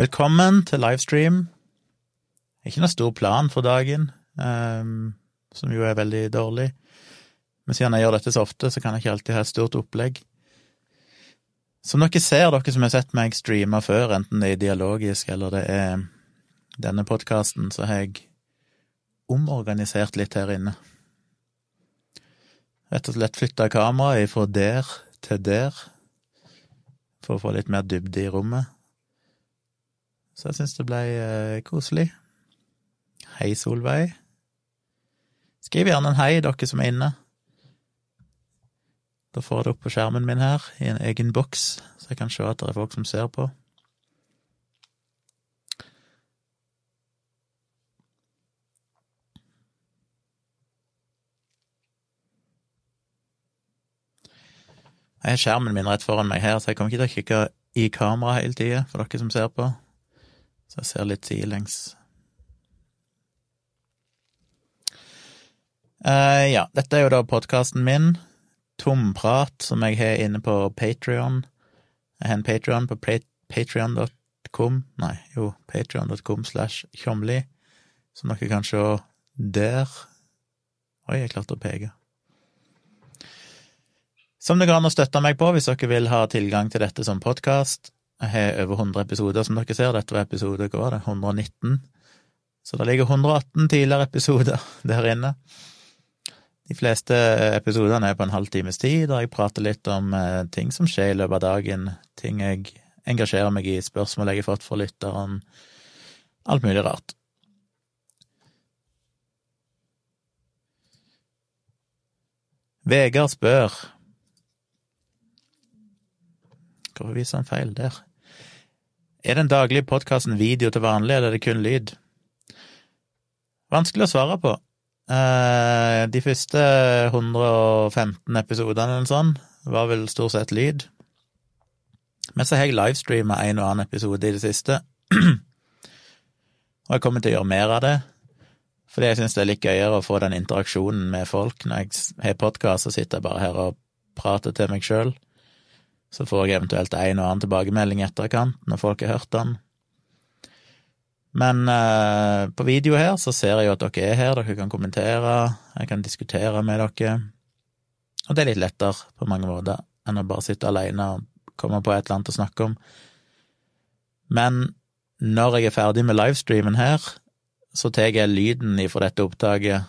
Velkommen til livestream. Ikke noe stor plan for dagen, um, som jo er veldig dårlig. Men siden jeg gjør dette så ofte, så kan jeg ikke alltid ha et stort opplegg. Som dere ser, dere som har sett meg streame før, enten det er dialogisk eller det er denne podkasten, så har jeg omorganisert litt her inne. Rett og slett flytta kameraet fra der til der, for å få litt mer dybde i rommet. Så jeg syns det ble eh, koselig. Hei, Solveig. Skriv gjerne en hei, dere som er inne. Da får jeg det opp på skjermen min her, i en egen boks, så jeg kan se at det er folk som ser på. Jeg har skjermen min rett foran meg her, så jeg kommer ikke til å kikke i kamera hele tida, for dere som ser på. Så jeg ser litt sidelengs. Uh, ja, dette er jo da podkasten min, Tomprat, som jeg har inne på Patrion. Jeg har en Patrion på patrion.com, nei, jo, patrion.com slash tjomli, som dere kan se der. Oi, jeg klarte å peke. Som det går an å støtte meg på hvis dere vil ha tilgang til dette som podkast. Jeg har over 100 episoder, som dere ser. Dette var episode hva var det, 119. Så det ligger 118 tidligere episoder der inne. De fleste episodene er på en halv times tid, der jeg prater litt om eh, ting som skjer i løpet av dagen, ting jeg engasjerer meg i, spørsmål jeg har fått fra lytteren, alt mulig rart. Vegard spør Hvorfor viser han feil der? Er den daglige podkasten video til vanlig, eller er det kun lyd? Vanskelig å svare på. Eh, de første 115 episodene eller sånn var vel stort sett lyd. Men så har jeg livestreama en og annen episode i det siste. Og jeg kommer til å gjøre mer av det, fordi jeg syns det er litt gøyere å få den interaksjonen med folk. Når jeg har podkast, så sitter bare her og prater til meg sjøl. Så får jeg eventuelt en og annen tilbakemelding i etterkant når folk har hørt den. Men eh, på video her så ser jeg jo at dere er her, dere kan kommentere, jeg kan diskutere med dere. Og det er litt lettere på mange måter enn å bare sitte alene og komme på et eller annet å snakke om. Men når jeg er ferdig med livestreamen her, så tar jeg lyden ifra dette opptaket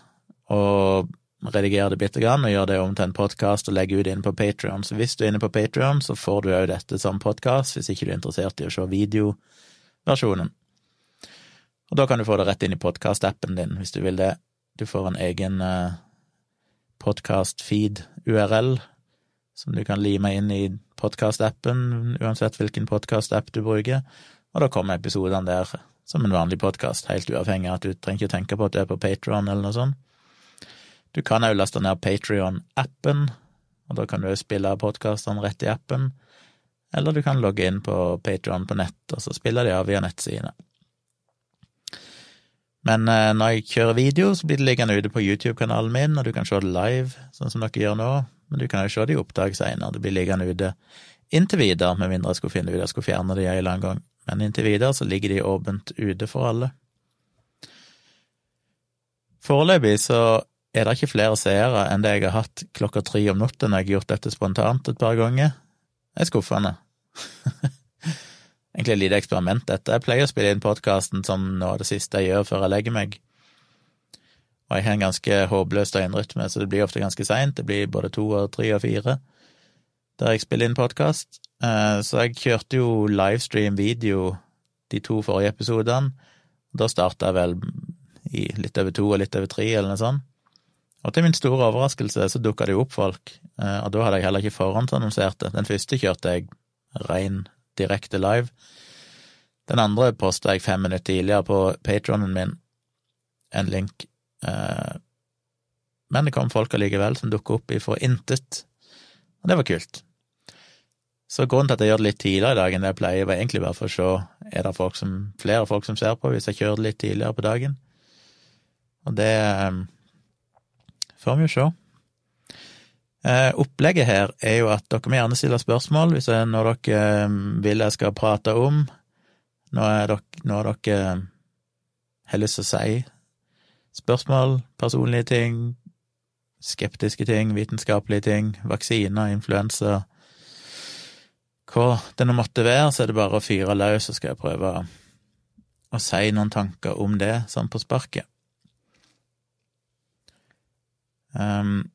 og redigere det bitte grann og gjøre det om til en podkast og legge ut inn på Patrion. Så hvis du er inne på Patrion, så får du òg dette som podkast, hvis ikke du er interessert i å se videoversjonen. Og da kan du få det rett inn i podkastappen din, hvis du vil det. Du får en egen uh, podkast-feed-URL som du kan lime inn i podkastappen, uansett hvilken podkastapp du bruker, og da kommer episodene der som en vanlig podkast, helt uavhengig av at du trenger ikke tenke på at du er på Patron eller noe sånt. Du kan òg laste ned Patrion-appen, og da kan du spille podkastene rett i appen. Eller du kan logge inn på Patrion på nett, og så spiller de av via nettsidene. Men eh, når jeg kjører video, så blir det liggende ute på YouTube-kanalen min, og du kan se det live, sånn som dere gjør nå, men du kan òg se det i opptak seinere. Det blir liggende ute inntil videre, med mindre jeg skulle finne ut jeg skulle fjerne det en eller annen gang. Men inntil videre så ligger de åpent ute for alle. Foreløpig så er det ikke flere seere enn det jeg har hatt klokka tre om natta når jeg har gjort dette spontant et par ganger. Det er skuffende. Egentlig et lite eksperiment, dette. Jeg pleier å spille inn podkasten som noe av det siste jeg gjør før jeg legger meg. Og jeg har en ganske håpløs døgnrytme, så det blir ofte ganske seint. Det blir både to og tre og fire der jeg spiller inn podkast. Eh, så jeg kjørte jo livestream video de to forrige episodene. Da starta jeg vel i litt over to og litt over tre, eller noe sånt. Og til min store overraskelse så dukka det jo opp folk, eh, og da hadde jeg heller ikke forhåndsannonsert det. Den første kjørte jeg rein direkte live. Den andre posta jeg fem minutter tidligere på patronen min, en link. Eh, men det kom folk allikevel som dukka opp ifra intet, og det var kult. Så grunnen til at jeg gjør det litt tidligere i dag enn det jeg pleier, var egentlig bare for å se er det folk som, flere folk som ser på hvis jeg kjører det litt tidligere på dagen. Og det eh, får vi jo se. Eh, opplegget her er jo at dere må gjerne stille spørsmål hvis det er noe dere eh, vil jeg skal prate om. Nå er dere, noe dere har lyst til å si spørsmål, personlige ting, skeptiske ting, vitenskapelige ting, vaksiner, influensa Hva det nå måtte være, så er det bare å fyre løs, så skal jeg prøve å si noen tanker om det, sånn på sparket. Um,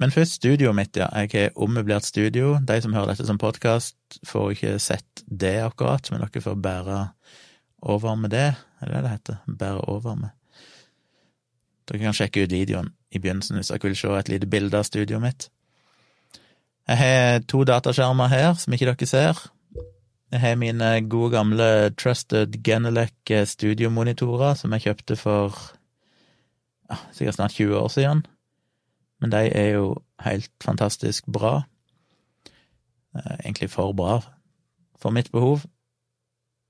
men først studioet mitt, ja. Jeg har ommøblert studio. De som hører dette som podkast, får ikke sett det akkurat, men dere får bære over med det. Er det det heter? Bære over med. Dere kan sjekke ut videoen i begynnelsen hvis dere vil se et lite bilde av studioet mitt. Jeg har to dataskjermer her som ikke dere ser. Jeg har mine gode, gamle Trusted Genelec studiomonitorer som jeg kjøpte for sikkert snart 20 år siden men de er jo helt fantastisk bra. Eh, egentlig for bra for mitt behov.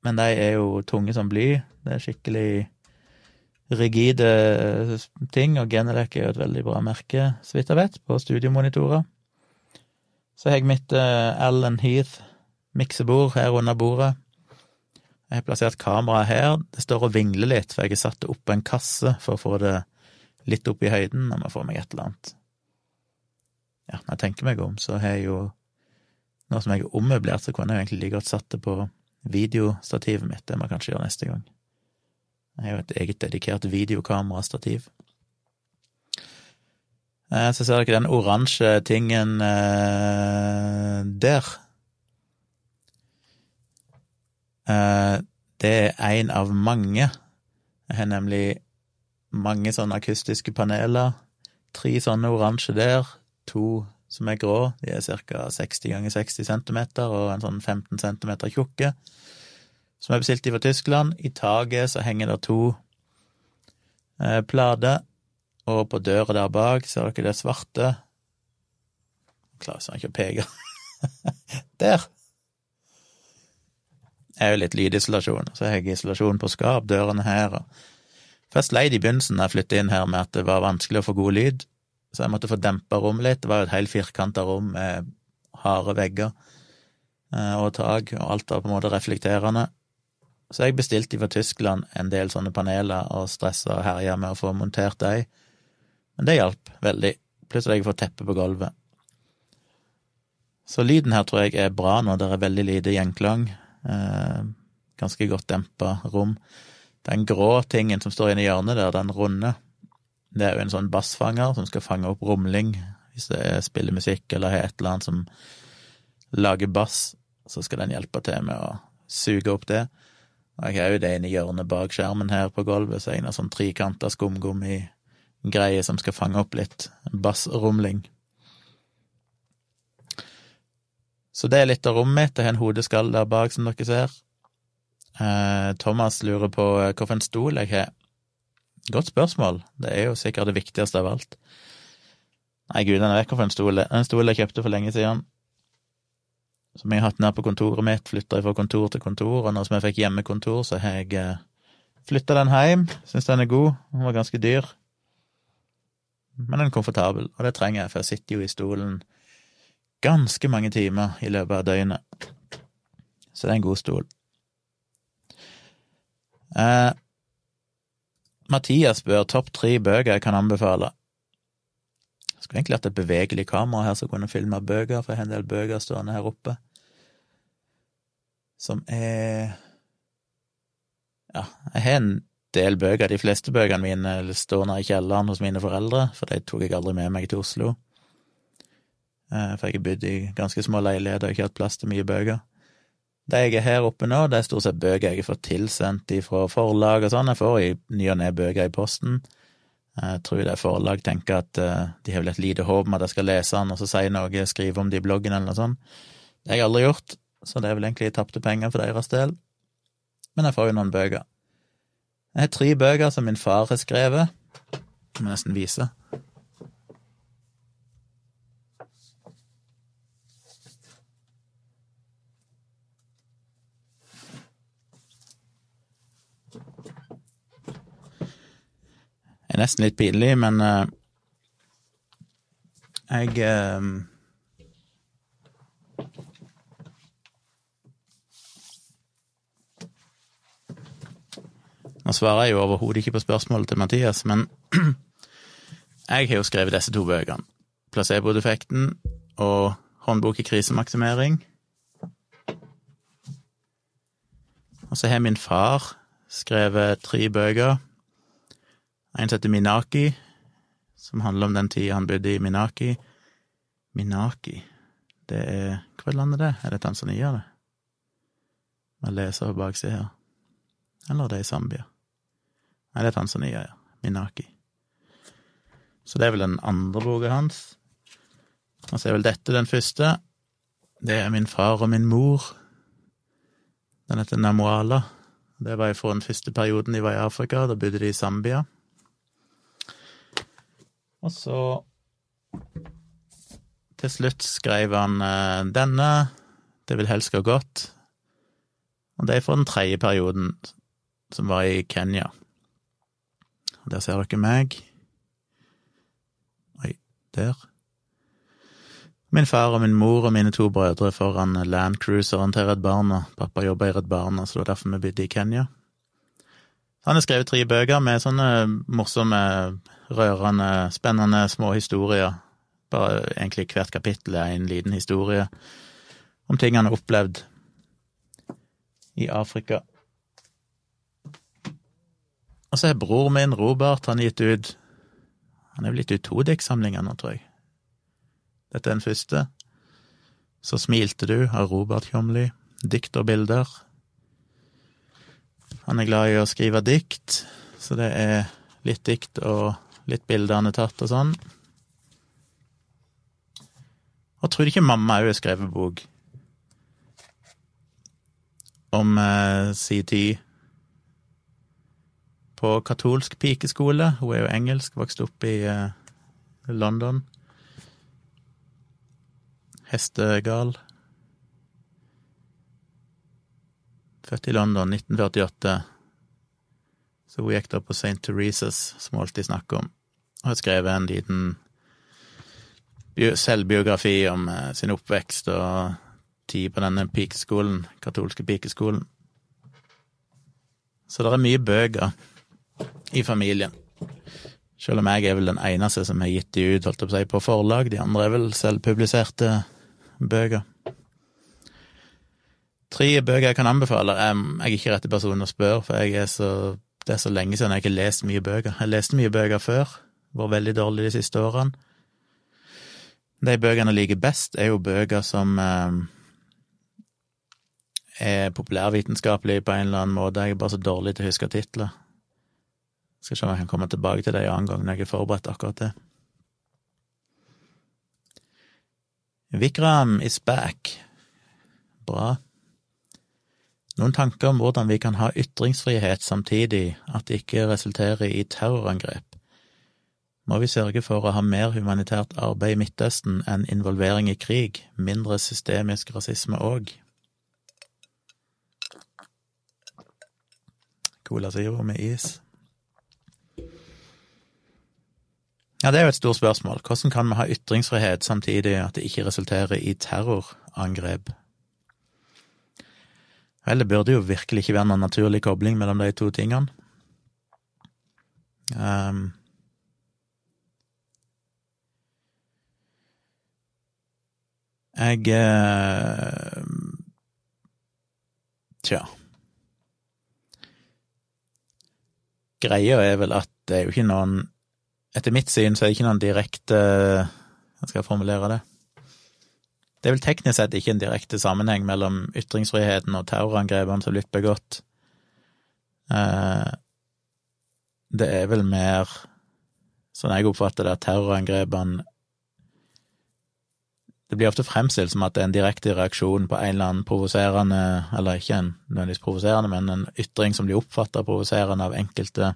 Men de er jo tunge som bly. Det er skikkelig rigide ting, og Genelec er jo et veldig bra merke, så vidt jeg vet, på studiomonitorer. Så har jeg mitt Alan Allen Heath miksebord her under bordet. Jeg har plassert kameraet her. Det står og vingler litt, for jeg har satt det oppå en kasse for å få det litt opp i høyden når man får meg et eller annet. Ja, når jeg tenker meg om, så har jeg jo Nå som jeg er ommøblert, så kunne jeg jo egentlig like godt satt det på videostativet mitt. Det må jeg kanskje gjøre neste gang. Jeg har jo et eget dedikert videokamerastativ. Eh, så ser dere den oransje tingen eh, der. Eh, det er en av mange. Jeg har nemlig mange sånne akustiske paneler. Tre sånne oransje der, to som er grå. De er ca. 60 ganger 60 cm og en sånn 15 cm tjukke. Som er bestilt fra Tyskland. I taket så henger det to eh, plater, og på døra der bak ser dere det svarte. Klarer sånn ikke å peke. der! Det er jo litt lydisolasjon. Så har jeg isolasjon på skap, dørene her og Først leid i begynnelsen da jeg flyttet inn her med at det var vanskelig å få god lyd, så jeg måtte få dempa rommet litt. Det var jo et helt firkanta rom med harde vegger eh, og tak, og alt var på en måte reflekterende. Så jeg bestilte fra Tyskland en del sånne paneler og stressa og herja med å få montert de, men det hjalp veldig. Plutselig at jeg får teppe på gulvet. Så lyden her tror jeg er bra nå, det er veldig lite gjenklang. Eh, ganske godt dempa rom. Den grå tingen som står inne i hjørnet der, den runde, det er jo en sånn bassfanger som skal fange opp rumling hvis det er spiller musikk eller et eller annet som lager bass, så skal den hjelpe til med å suge opp det. Og jeg har jo det inne i hjørnet bak skjermen her på gulvet, så er en av sånn trikanta skumgummi-greie som skal fange opp litt bassrumling. Så det er litt av rommet mitt. Jeg har en hodeskall der bak, som dere ser. Eh, Thomas lurer på eh, hvilken stol jeg har. Godt spørsmål. Det er jo sikkert det viktigste av alt. Nei, gudene vet hvilken stol det er. En stol jeg kjøpte for lenge siden. Som jeg har hatt ned på kontoret mitt, flytta fra kontor til kontor, og nå som jeg fikk hjemmekontor, så har jeg eh, flytta den hjem. Syns den er god. Den var ganske dyr. Men den er komfortabel, og det trenger jeg, for jeg sitter jo i stolen ganske mange timer i løpet av døgnet. Så det er en god stol. Eh, Mathias spør topp tre bøker jeg kan anbefale. Jeg skulle egentlig hatt et bevegelig kamera her som kunne filma bøker, for jeg har en del bøker stående her oppe. Som er Ja, jeg har en del bøker. De fleste bøkene mine står nede i kjelleren hos mine foreldre, for de tok jeg aldri med meg til Oslo. Eh, for jeg har bodd i ganske små leiligheter og ikke hatt plass til mye bøker. Det jeg er her oppe nå, det er stort sett bøker jeg har fått tilsendt fra forlag og sånn. Jeg får i ny og ne bøker i posten. Jeg tror det er forlag tenker at uh, de har vel et lite håp om at jeg skal lese den, og så si noe, skrive om det i bloggen eller noe sånt. Det har jeg aldri gjort, så det er vel egentlig tapte penger for deres del. Men jeg får jo noen bøker. Jeg har tre bøker som min far har skrevet. Må nesten vise. Er nesten litt pinlig, men uh, jeg uh, Nå svarer jeg jo overhodet ikke på spørsmålet til Mathias, men jeg har jo skrevet disse to bøkene. Placeboeffekten og Håndbok i krisemaksimering. Og så har min far skrevet tre bøker. En som heter Minaki, som handler om den tida han bodde i Minaki. Minaki Det er Hva land er det? Er det Tanzania, det? Jeg leser på baksida her. Eller det er i Zambia. Nei, det er Tanzania, ja. Minaki. Så det er vel den andre boka hans. Og så er vel dette den første. Det er min far og min mor. Den heter Namuala. Det var fra den første perioden de var i Afrika. Da bodde de i Zambia. Og så Til slutt skrev han eh, denne. Det vil helst gå godt. Og det er fra den tredje perioden, som var i Kenya. Der ser dere meg. Oi, der. Min far og min mor og mine to brødre foran landcruiseren til Redd Barna. Pappa jobba i Redd Barna, så det var derfor vi bodde i Kenya. Han har skrevet tre bøker med sånne morsomme, rørende, spennende små historier. Bare egentlig hvert kapittel er en liten historie om ting han har opplevd i Afrika. Og så har bror min, Robert, han gitt ut Han er vel gitt ut to diktsamlinger nå, tror jeg. Dette er den første. Så smilte du av Robert Tjomli. Dikt og bilder. Han er glad i å skrive dikt, så det er litt dikt og litt har tatt og sånn. Og tror du ikke mamma òg har skrevet bok om eh, tid på katolsk pikeskole. Hun er jo engelsk, vokste opp i eh, London. Hestegal. Født i London 1948. Så hun gikk da på St. Thereses, som hun alltid snakker om, og har skrevet en liten selvbiografi om eh, sin oppvekst og tid på denne pikeskolen, katolske pikeskolen. Så det er mye bøker i familien. Selv om jeg er vel den eneste som har gitt de ut holdt på, på forlag. De andre er vel selvpubliserte bøker. Tre bøker jeg kan anbefale. Jeg er ikke rette personen å spørre, for er så, det er så lenge siden jeg ikke har lest mye bøker. Jeg leste mye bøker før, vært veldig dårlig de siste årene. De bøkene jeg liker best, er jo bøker som eh, er populærvitenskapelige på en eller annen måte. Jeg er bare så dårlig til å huske titler. Skal se om jeg kan komme tilbake til det en annen gang når jeg er forberedt akkurat det. Vikram is back. Bra. Noen tanker om hvordan vi kan ha ytringsfrihet samtidig at det ikke resulterer i terrorangrep. Må vi sørge for å ha mer humanitært arbeid i Midtøsten enn involvering i krig, mindre systemisk rasisme òg? Cola Zero med is. Ja, det er jo et stort spørsmål. Hvordan kan vi ha ytringsfrihet samtidig at det ikke resulterer i terrorangrep? Vel, det burde jo virkelig ikke være noen naturlig kobling mellom de to tingene. Um, jeg eh, Tja. Greia er vel at det er jo ikke noen Etter mitt syn så er det ikke noen direkte Hvordan skal jeg formulere det? Det er vel teknisk sett ikke en direkte sammenheng mellom ytringsfriheten og terrorangrepene som blitt begått. Eh, det er vel mer, sånn jeg oppfatter det, at terrorangrepene Det blir ofte fremstilt som at det er en direkte reaksjon på en eller annen provoserende, eller ikke en nødvendigvis provoserende, men en ytring som blir oppfatta provoserende av enkelte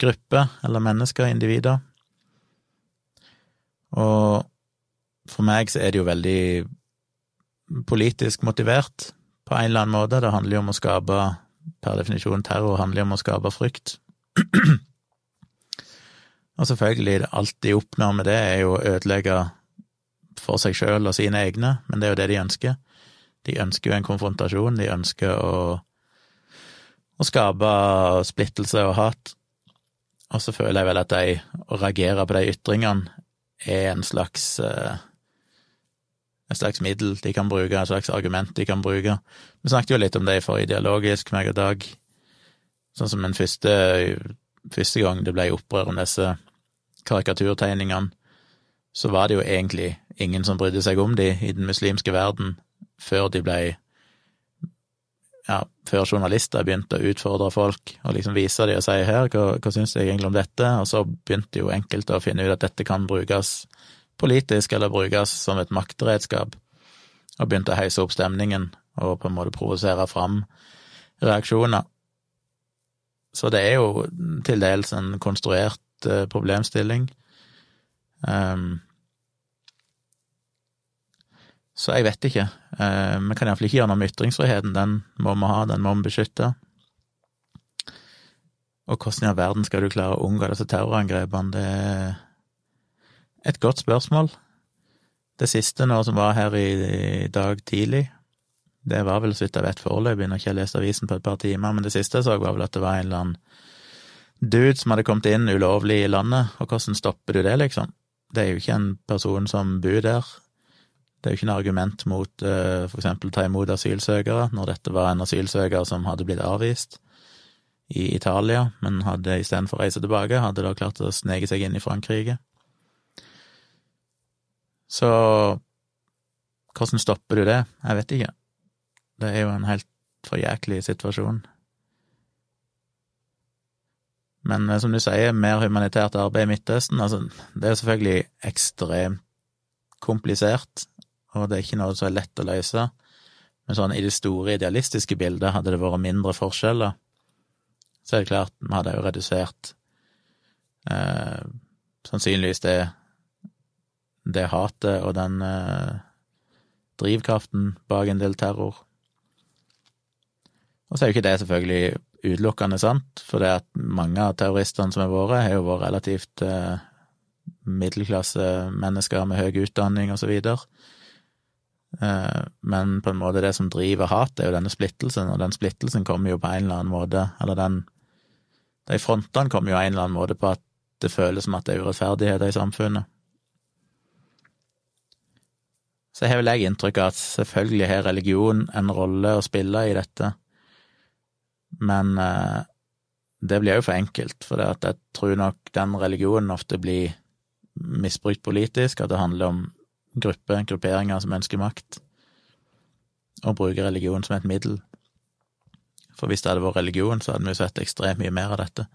grupper eller mennesker, individer. Og for meg så er det jo veldig politisk motivert på en eller annen måte. Det handler jo om å skape, per definisjon, terror handler jo om å skape frykt. Og selvfølgelig, alt de oppnår med det, er jo å ødelegge for seg sjøl og sine egne, men det er jo det de ønsker. De ønsker jo en konfrontasjon, de ønsker å, å skape splittelse og hat. Og så føler jeg vel at de, å reagere på de ytringene er en slags en et slags middel de kan bruke, et slags argument de kan bruke. Vi snakket jo litt om det i forrige dialogisk, meg og Dag. Sånn som den første, første gang det ble opprør om disse karikaturtegningene, så var det jo egentlig ingen som brydde seg om de i den muslimske verden før de ble ja, før journalister begynte å utfordre folk og liksom vise dem og si her, hva, hva syns jeg egentlig om dette, og så begynte jo enkelte å finne ut at dette kan brukes politisk eller brukes som et maktredskap, og begynte å heise opp stemningen og på en måte provosere fram reaksjoner. Så det er jo til dels en konstruert uh, problemstilling. Um, så jeg vet ikke. Uh, vi kan iallfall ikke gjøre noe med ytringsfriheten. Den må vi ha, den må vi beskytte. Og hvordan i all verden skal du klare å unngå disse terrorangrepene? Det er et godt spørsmål. Det siste nå som var her i, dag tidlig, det var vel så vidt jeg vet foreløpig, når jeg ikke har lest avisen på et par timer, men det siste jeg så, var vel at det var en eller annen dude som hadde kommet inn ulovlig i landet, og hvordan stopper du det, liksom? Det er jo ikke en person som bor der. Det er jo ikke noe argument mot uh, for eksempel ta imot asylsøkere, når dette var en asylsøker som hadde blitt avvist i Italia, men hadde istedenfor å reise tilbake, hadde da klart å sneke seg inn i Frankrike. Så hvordan stopper du det? Jeg vet ikke. Det er jo en helt for jæklig situasjon. Men eh, som du sier, mer humanitært arbeid i Midtøsten, altså, det er selvfølgelig ekstremt komplisert, og det er ikke noe som er lett å løse. Men sånn i det store idealistiske bildet, hadde det vært mindre forskjeller, så er det klart vi hadde jo redusert eh, sannsynligvis det det hatet og den eh, drivkraften bak en del terror. Og så er jo ikke det selvfølgelig utelukkende sant, for det at mange av terroristene som har vært, har jo vært relativt eh, middelklassemennesker med høy utdanning og så videre. Eh, men på en måte det som driver hat, er jo denne splittelsen, og den splittelsen kommer jo på en eller annen måte, eller den De frontene kommer jo på en eller annen måte på at det føles som at det er urettferdigheter i samfunnet. så har vel jeg inntrykk av at selvfølgelig har religion en rolle å spille i dette, men eh, det blir jo for enkelt, for jeg tror nok den religionen ofte blir misbrukt politisk, at det handler om grupper, grupperinger som ønsker makt, og bruker religion som et middel. For hvis det hadde vært religion, så hadde vi jo sett ekstremt mye mer av dette.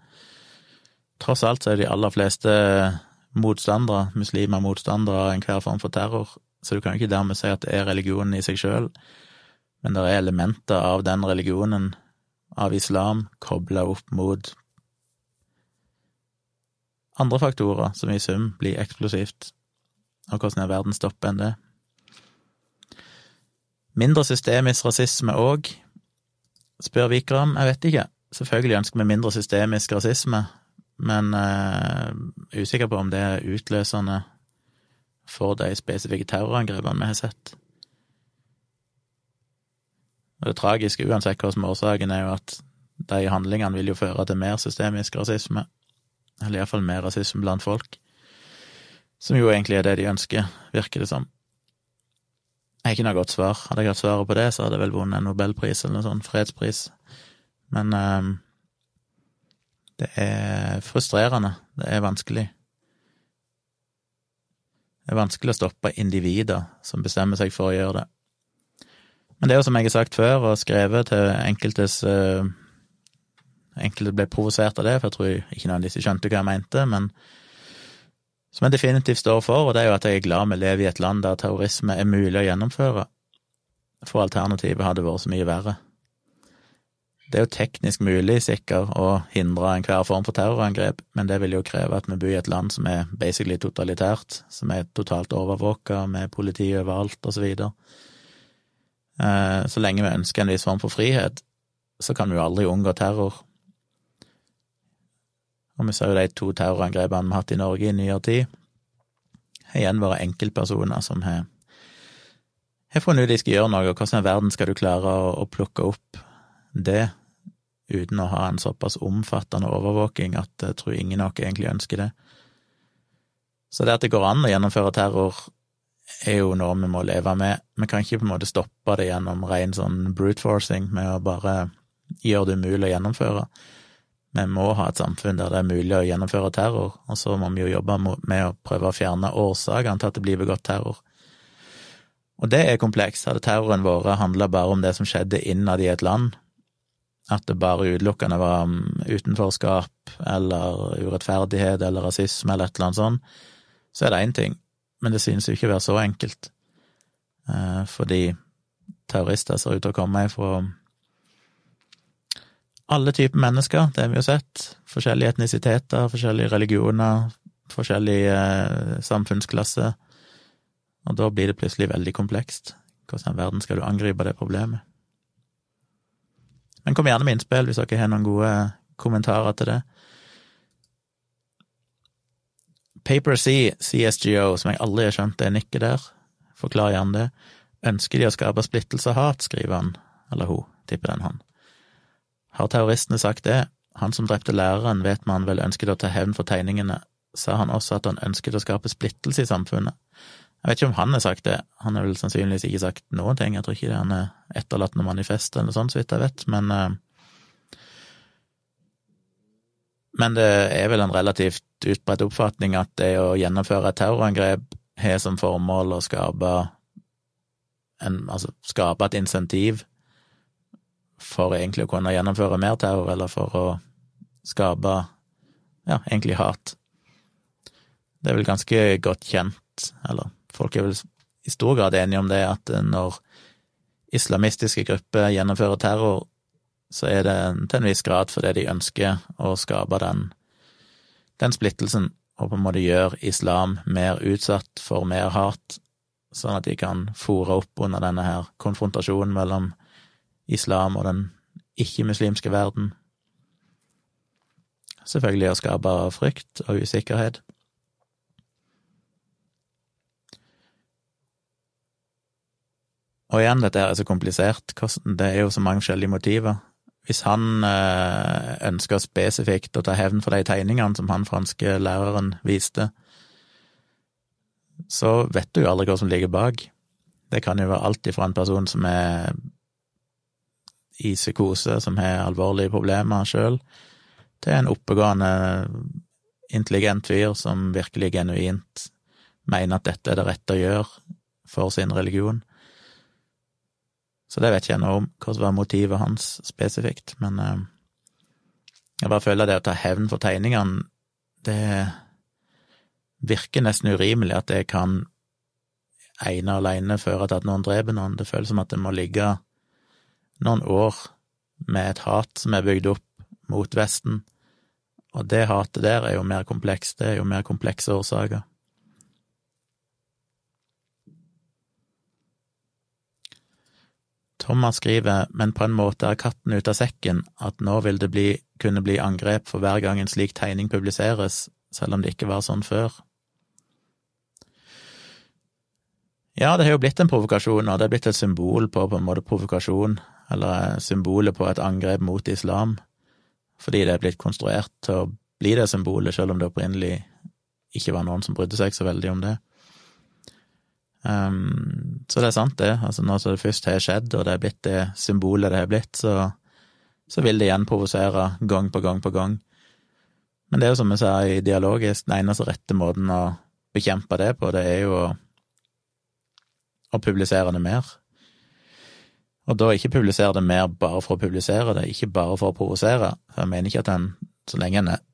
Tross alt så er de aller fleste motstandere, muslimer motstandere av enhver form for terror, så du kan ikke dermed si at det er religionen i seg sjøl, men det er elementer av den religionen, av islam, kobla opp mot andre faktorer som i sum blir eksplosivt, og hvordan er verden stopper enn det? Mindre systemisk rasisme òg, spør Vikram, jeg vet ikke. Selvfølgelig ønsker vi mindre systemisk rasisme, men uh, usikker på om det er utløsende for de spesifikke terrorangrepene vi har sett. Og det tragiske, uansett hva som er årsaken, er jo at de handlingene vil jo føre til mer systemisk rasisme, eller iallfall mer rasisme blant folk, som jo egentlig er det de ønsker, virker det som. Jeg har ikke noe godt svar. Hadde jeg hatt svaret på det, så hadde jeg vel vunnet en nobelpris eller en sånn fredspris. Men um, det er frustrerende. Det er vanskelig. Det er vanskelig å stoppe individer som bestemmer seg for å gjøre det. Men det er jo som jeg har sagt før, og skrevet til enkeltes uh, Enkelte ble provosert av det, for jeg tror ikke noen av disse skjønte hva jeg mente, men som jeg definitivt står for, og det er jo at jeg er glad vi lever i et land der terrorisme er mulig å gjennomføre, for alternativet hadde vært så mye verre. Det er jo teknisk mulig, sikkert, å hindre enhver form for terrorangrep, men det vil jo kreve at vi bor i et land som er basically totalitært, som er totalt overvåka med politi overalt, og så videre. Eh, så lenge vi ønsker en viss form for frihet, så kan vi jo aldri unngå terror. Og vi ser jo de to terrorangrepene vi har hatt i Norge i nyere tid, har igjen vært enkeltpersoner som har har funnet ut de skal gjøre noe, og hvordan i verden skal du klare å, å plukke opp det uten å ha en såpass omfattende overvåking at jeg tror ingen av oss egentlig ønsker det. Så det at det går an å gjennomføre terror, er jo noe vi må leve med. Vi kan ikke på en måte stoppe det gjennom ren sånn brute forcing med å bare gjøre det umulig å gjennomføre. Vi må ha et samfunn der det er mulig å gjennomføre terror, og så må vi jo jobbe med å prøve å fjerne årsakene til at det blir begått terror. Og det er komplekst. Hadde terroren vår handla bare om det som skjedde innad i et land, at det bare utelukkende var utenforskap eller urettferdighet eller rasisme eller et eller annet sånt, så er det én ting, men det synes jo ikke å være så enkelt, eh, fordi terrorister ser ut til å komme fra alle typer mennesker, det har vi jo sett, forskjellige etnisiteter, forskjellige religioner, forskjellige eh, samfunnsklasser, og da blir det plutselig veldig komplekst. Hvordan i verden skal du angripe det problemet? Men kom gjerne med innspill hvis dere har noen gode kommentarer til det. Paper C, CSGO, som jeg aldri har skjønt det nikket der, forklar gjerne det. Ønsker de å skape splittelse og hat, skriver han, eller hun, tipper den han. Har terroristene sagt det? Han som drepte læreren, vet man vel ønsket å ta hevn for tegningene. Sa han også at han ønsket å skape splittelse i samfunnet? Jeg vet ikke om han har sagt det, han har vel sannsynligvis ikke sagt noen ting, jeg tror ikke det han er etterlatt noe manifest eller noe sånt, så vidt jeg vet, men uh, Men det er vel en relativt utbredt oppfatning at det å gjennomføre et terrorangrep har som formål å skape en, altså skape et insentiv for egentlig å kunne gjennomføre mer terror, eller for å skape ja, egentlig hat. Det er vel ganske godt kjent, eller folk er vel i stor grad enige om det, at når islamistiske grupper gjennomfører terror, så er det til en viss grad fordi de ønsker å skape den, den splittelsen, og på en måte gjøre islam mer utsatt for mer hat, sånn at de kan fòre opp under denne her konfrontasjonen mellom islam og den ikke-muslimske verden. Selvfølgelig å skape frykt og usikkerhet. Og igjen, dette er så komplisert, det er jo så mange forskjellige motiver. Hvis han eh, ønsker spesifikt å ta hevn for de tegningene som han franske læreren viste, så vet du jo aldri hva som ligger bak. Det kan jo være alt ifra en person som er i psykose, som har alvorlige problemer sjøl, til en oppegående, intelligent fyr som virkelig genuint mener at dette er det rette å gjøre for sin religion. Så det vet ikke jeg noe om, hva som var motivet hans spesifikt, men eh, jeg bare føler det å ta hevn for tegningene, det virker nesten urimelig at det kan ene og alene føre til at noen dreper noen. Det føles som at det må ligge noen år med et hat som er bygd opp mot Vesten, og det hatet der er jo mer komplekst, det er jo mer komplekse årsaker. Thomas skriver, men på en måte er katten ute av sekken, at nå vil det bli, kunne bli angrep for hver gang en slik tegning publiseres, selv om det ikke var sånn før. Ja, det har jo blitt en provokasjon, og det er blitt et symbol på på en måte provokasjon, eller symbolet på et angrep mot islam, fordi det er blitt konstruert til å bli det symbolet, selv om det opprinnelig ikke var noen som brydde seg så veldig om det. Um, så det er sant, det. Altså Når det først har skjedd, og det er blitt det symbolet det har blitt, så, så vil det igjen provosere gang på gang på gang. Men det er jo som vi sa i dialogisk, den eneste rette måten å bekjempe det på, det er jo å, å publisere det mer. Og da ikke publisere det mer bare for å publisere det, ikke bare for å provosere. Jeg mener ikke at en, så lenge en er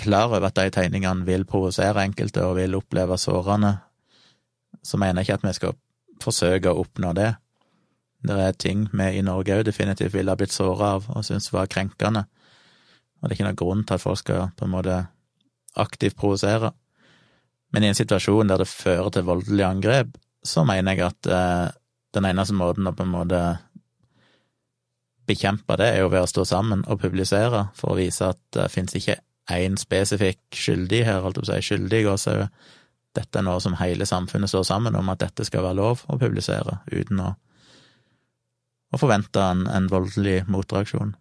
klar over at de tegningene vil provosere enkelte og vil oppleve sårende så mener jeg ikke at vi skal forsøke å oppnå det. Det er ting vi i Norge òg definitivt ville ha blitt såra av og syntes var krenkende, og det er ikke noen grunn til at folk skal på en måte aktivt provosere. Men i en situasjon der det fører til voldelige angrep, så mener jeg at eh, den eneste måten å på en måte bekjempe det, er jo ved å stå sammen og publisere, for å vise at det finnes ikke én spesifikk skyldig her, holdt jeg på å si, skyldig også, dette er noe som hele samfunnet står sammen om at dette skal være lov å publisere, uten å, å forvente en, en, voldelig motreaksjon.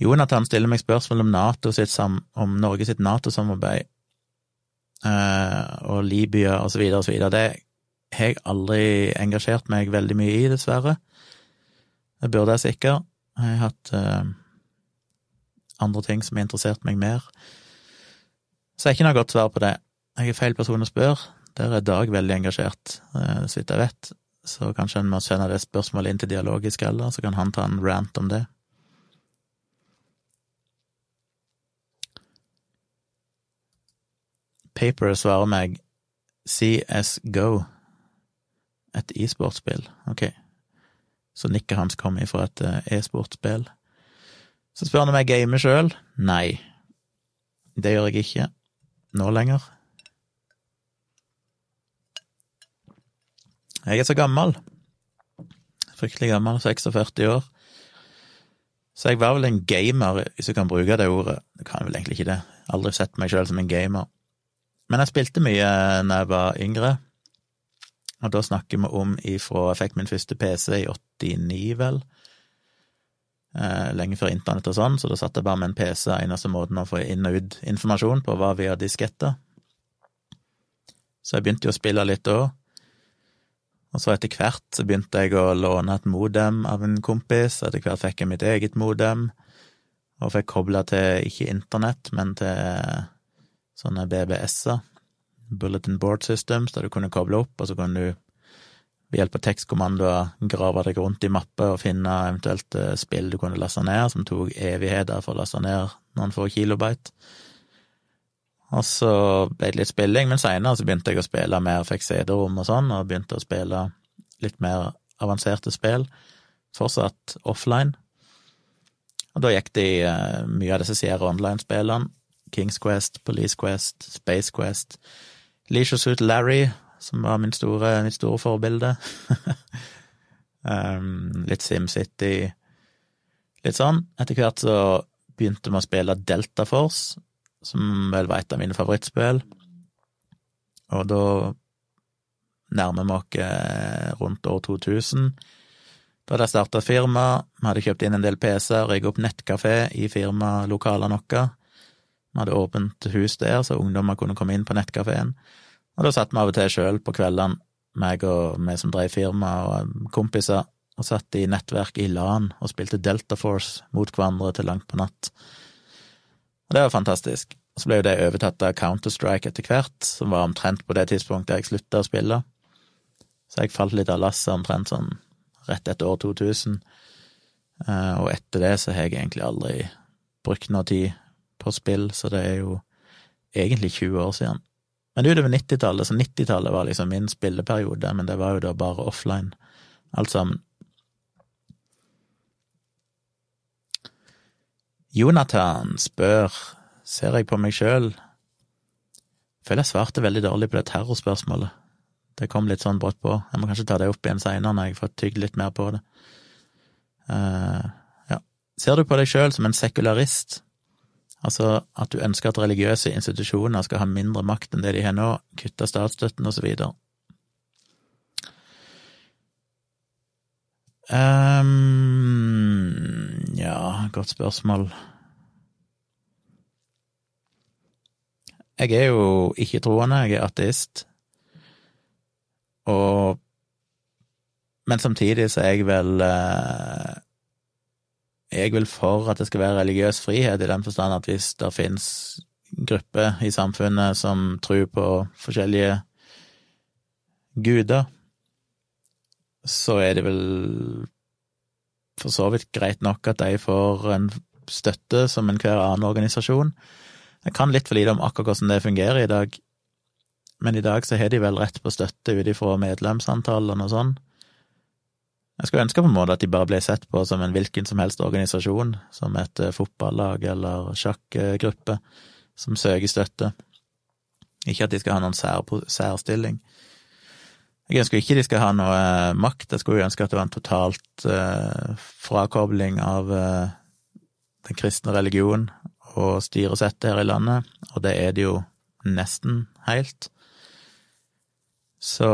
Jonathan stiller meg spørsmål om, NATO sitt sam om Norge sitt NATO-samarbeid eh, og Libya osv. osv. Det har jeg aldri engasjert meg veldig mye i, dessverre. Det burde jeg sikkert. Jeg har hatt eh, andre ting som har interessert meg mer. Så jeg har ikke noe godt svar på det. Jeg er feil person å spørre. Der er Dag veldig engasjert, eh, så vidt jeg vet. Så kanskje en må sende det spørsmålet inn til Dialogisk eller, så kan han ta en rant om det. Paper svarer meg CSGO, et e-sportspill. Ok. Så nikket hans kom ifra et eh, e-sportspill. Så spør han om jeg gamer sjøl. Nei, det gjør jeg ikke nå lenger. Jeg er så gammel. Fryktelig gammel, 46 år. Så jeg var vel en gamer, hvis du kan bruke det ordet. Det kan vel egentlig ikke det. Aldri sett meg sjøl som en gamer. Men jeg spilte mye da jeg var yngre, og da snakker vi om ifra jeg fikk min første PC i 89, vel. Eh, lenge før internett og sånn, så da satt jeg bare med en PC. Eneste måten å få inn og ut informasjon på var via disketter. Så jeg begynte jo å spille litt da. Og så etter hvert så begynte jeg å låne et modem av en kompis, etter hvert fikk jeg mitt eget modem, og fikk kobla til ikke internett, men til sånne BBS-er, Bulletin Board Systems, der du kunne koble opp, og så kunne du ved hjelp av tekstkommandoer grave deg rundt i mapper og finne eventuelt eh, spill du kunne laste ned, som tok evigheter for å laste ned noen få kilobyte. Og så ble det litt spilling, men seinere så begynte jeg å spille mer, fikk CD-rom og sånn, og begynte å spille litt mer avanserte spill, fortsatt offline. Og da gikk det i uh, mye av disse Sierra Online-spillene, Kings Quest, Police Quest, Space Quest, Leisure Suit Larry, som var store, mitt store forbilde. um, litt SimCity, litt sånn. Etter hvert så begynte vi å spille Delta Force, som vel var et av mine favorittspill. Og da nærmer vi oss eh, rundt år 2000. Da hadde jeg starta firma, vi hadde kjøpt inn en del PC-er, rigga opp nettkafé i firmalokalene våre. Vi hadde åpent hus der, så ungdommer kunne komme inn på nettkafeen. Og da satt vi av og til sjøl på kveldene, meg og vi som drev firma og kompiser, og satt i nettverk i LAN og spilte Delta Force mot hverandre til langt på natt. Og det var fantastisk. Og så ble jo det overtatt av Counter-Strike etter hvert, som var omtrent på det tidspunktet jeg slutta å spille. Så jeg falt litt av lasset omtrent sånn rett etter år 2000. Eh, og etter det så har jeg egentlig aldri brukt noe tid på spill, så det er jo egentlig 20 år siden. Men utover 90-tallet, så 90-tallet var liksom min spilleperiode, men det var jo da bare offline, alt sammen. Jonathan spør, ser jeg på meg sjøl? Føler jeg svarte veldig dårlig på det terrorspørsmålet. Det kom litt sånn brått på. Jeg må kanskje ta det opp igjen seinere når jeg får tygd litt mer på det. Uh, ja. Ser du på deg sjøl som en sekularist? Altså at du ønsker at religiøse institusjoner skal ha mindre makt enn det de har nå, kutte statsstøtten videre. Um, ja, godt spørsmål. Jeg er jo ikke troende, jeg er ateist. Og Men samtidig så er jeg vel eh, jeg vil for at det skal være religiøs frihet, i den forstand at hvis det finnes grupper i samfunnet som tror på forskjellige guder, så er det vel for så vidt greit nok at de får en støtte som enhver annen organisasjon. Jeg kan litt for lite om akkurat hvordan det fungerer i dag, men i dag så har de vel rett på støtte ut ifra medlemsantallene og sånn. Jeg skulle ønske på en måte at de bare ble sett på som en hvilken som helst organisasjon, som et eh, fotballag eller sjakkgruppe som søker støtte. Ikke at de skal ha noen sær, særstilling. Jeg ønsker ikke de skal ha noe eh, makt, jeg skulle ønske at det var en totalt eh, frakobling av eh, den kristne religion og styresettet her i landet, og det er det jo nesten helt. Så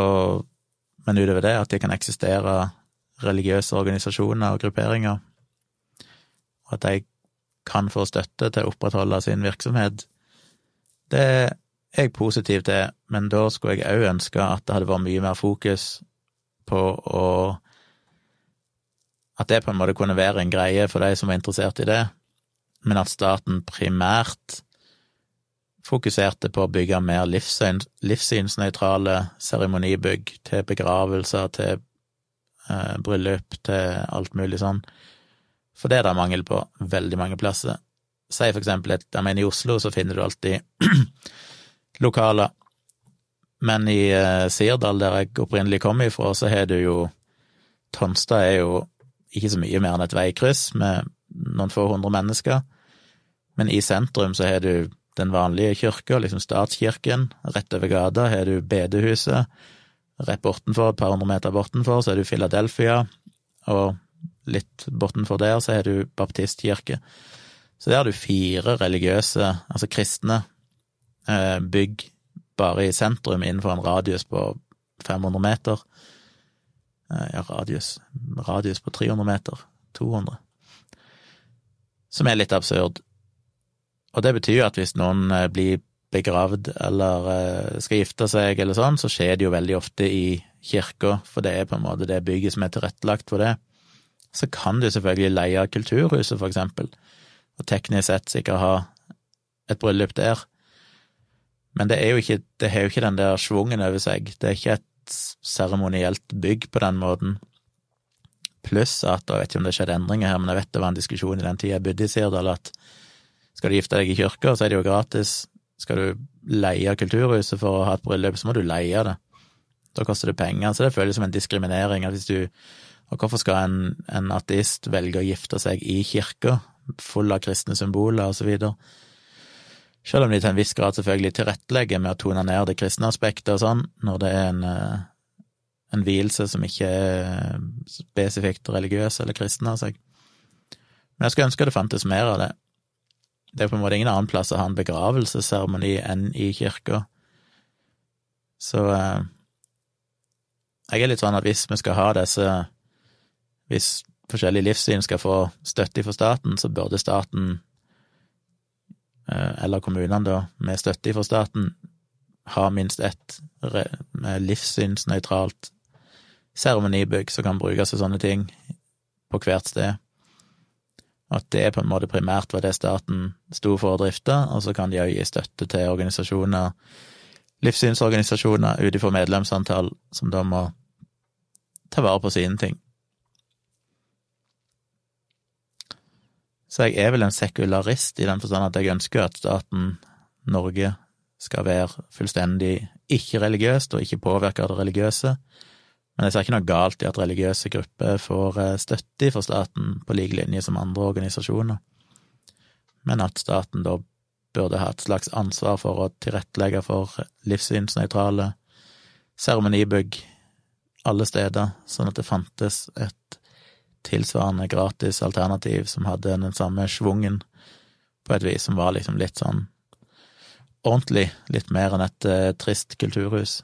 Men utover det, at de kan eksistere religiøse organisasjoner og grupperinger, og at de kan få støtte til å opprettholde sin virksomhet. Det er jeg positiv til, men da skulle jeg òg ønske at det hadde vært mye mer fokus på å At det på en måte kunne være en greie for de som var interessert i det, men at staten primært fokuserte på å bygge mer livssyns, livssynsnøytrale seremonibygg til begravelser, til bryllup, til alt mulig sånn. For det er det mangel på veldig mange plasser. Si for eksempel at jeg mener i Oslo så finner du alltid lokaler, men i eh, Sirdal, der jeg opprinnelig kom ifra, så har du jo Tonstad er jo ikke så mye mer enn et veikryss med noen få hundre mennesker, men i sentrum så har du den vanlige kirka, liksom statskirken. Rett over gata har du bedehuset. Rett bortenfor, et par hundre meter bortenfor, så er du Philadelphia, og litt bortenfor der så er du baptistkirke. Så der har du fire religiøse, altså kristne, eh, bygg bare i sentrum innenfor en radius på 500 meter. Eh, ja, radius Radius på 300 meter. 200. Som er litt absurd. Og det betyr jo at hvis noen eh, blir begravd eller eh, skal gifte seg eller sånn, så skjer det jo veldig ofte i kirka, for det er på en måte det bygget som er tilrettelagt for det. Så kan du selvfølgelig leie Kulturhuset, for eksempel, og teknisk sett sikkert ha et bryllup der. Men det er jo ikke, det har jo ikke den der schwungen over seg. Det er ikke et seremonielt bygg på den måten. Pluss at, og jeg vet ikke om det skjedde endringer her, men jeg vet det var en diskusjon i den tida jeg bodde i Sirdal, at skal du gifte deg i kirka, så er det jo gratis. Skal du leie Kulturhuset for å ha et bryllup, så må du leie det. Da koster det penger, så det føles som en diskriminering. hvis du Og hvorfor skal en, en ateist velge å gifte seg i kirka, full av kristne symboler og så videre? Selv om de til en viss grad selvfølgelig tilrettelegger med å tone ned det kristne aspektet og sånn, når det er en, eh, en vielse som ikke er spesifikt religiøs eller kristen av seg. Men jeg skulle ønske det fantes mer av det. Det er på en måte ingen annen plass å ha en begravelsesseremoni enn i kirka. Så eh, jeg er litt sånn at hvis vi skal ha disse Hvis forskjellige livssyn skal få støtte fra staten, så burde staten, eh, eller kommunene da, med støtte fra staten, ha minst ett livssynsnøytralt seremonibygg som kan brukes til sånne ting på hvert sted. At det på en måte primært var det staten sto for å drifte, og så kan de òg gi støtte til organisasjoner, livssynsorganisasjoner ut ifra medlemsantall, som da må ta vare på sine ting. Så jeg er vel en sekularist i den forstand at jeg ønsker at staten Norge skal være fullstendig ikke-religiøst og ikke påvirke av det religiøse, men jeg ser ikke noe galt i at religiøse grupper får eh, støtte fra staten på lik linje som andre organisasjoner, men at staten da burde ha et slags ansvar for å tilrettelegge for livssynsnøytrale seremonibygg alle steder, sånn at det fantes et tilsvarende gratis alternativ som hadde den samme schwungen, på et vis som var liksom litt sånn ordentlig, litt mer enn et uh, trist kulturhus.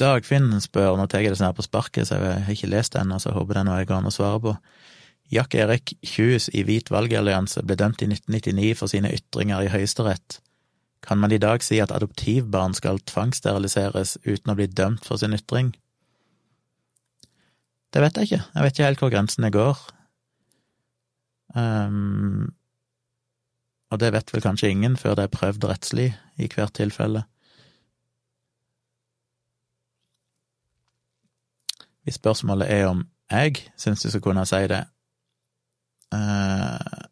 Dagfinn spør, nå tar jeg det sånn her på sparket, så jeg har ikke lest den, så jeg håper det er noe jeg går å svare på. Jack Erik Kjus i Hvit valgallianse ble dømt i 1999 for sine ytringer i Høyesterett. Kan man i dag si at adoptivbarn skal tvangssteriliseres uten å bli dømt for sin ytring? Det vet jeg ikke, jeg vet ikke helt hvor grensene går. Um, og det vet vel kanskje ingen før det er prøvd rettslig i hvert tilfelle. Hvis spørsmålet er om jeg syns du skal kunne si det, eh,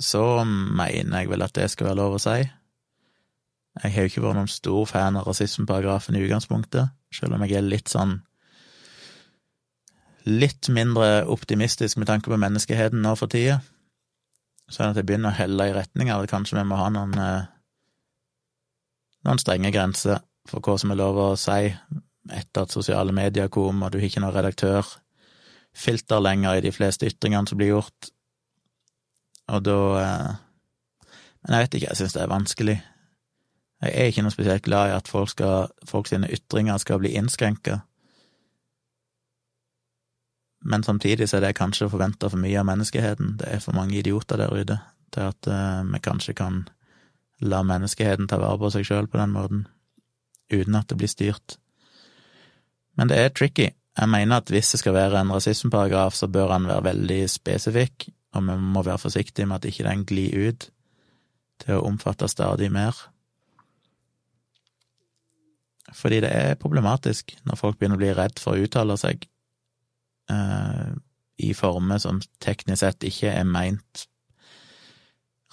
så mener jeg vel at det skal være lov å si. Jeg har jo ikke vært noen stor fan av rasismeparagrafen i utgangspunktet, selv om jeg er litt sånn Litt mindre optimistisk med tanke på menneskeheten nå for tida. Sånn at jeg begynner å helle i retning av at kanskje vi må ha noen, eh, noen strenge grenser for hva som er lov å si etter at sosiale medier kom, og du har ikke noe redaktørfilter lenger i de fleste ytringene som blir gjort. Og da eh, Men jeg vet ikke, jeg syns det er vanskelig. Jeg er ikke noe spesielt glad i at folk, skal, folk sine ytringer skal bli innskrenka. men samtidig så er det kanskje forventa for mye av menneskeheten. Det er for mange idioter der ute til at uh, vi kanskje kan la menneskeheten ta vare på seg sjøl på den måten, uten at det blir styrt. Men det er tricky. Jeg mener at hvis det skal være en rasismeparagraf, så bør han være veldig spesifikk, og vi må være forsiktige med at ikke den glir ut til å omfatte stadig mer. Fordi det er problematisk når folk begynner å bli redd for å uttale seg eh, i former som teknisk sett ikke er meint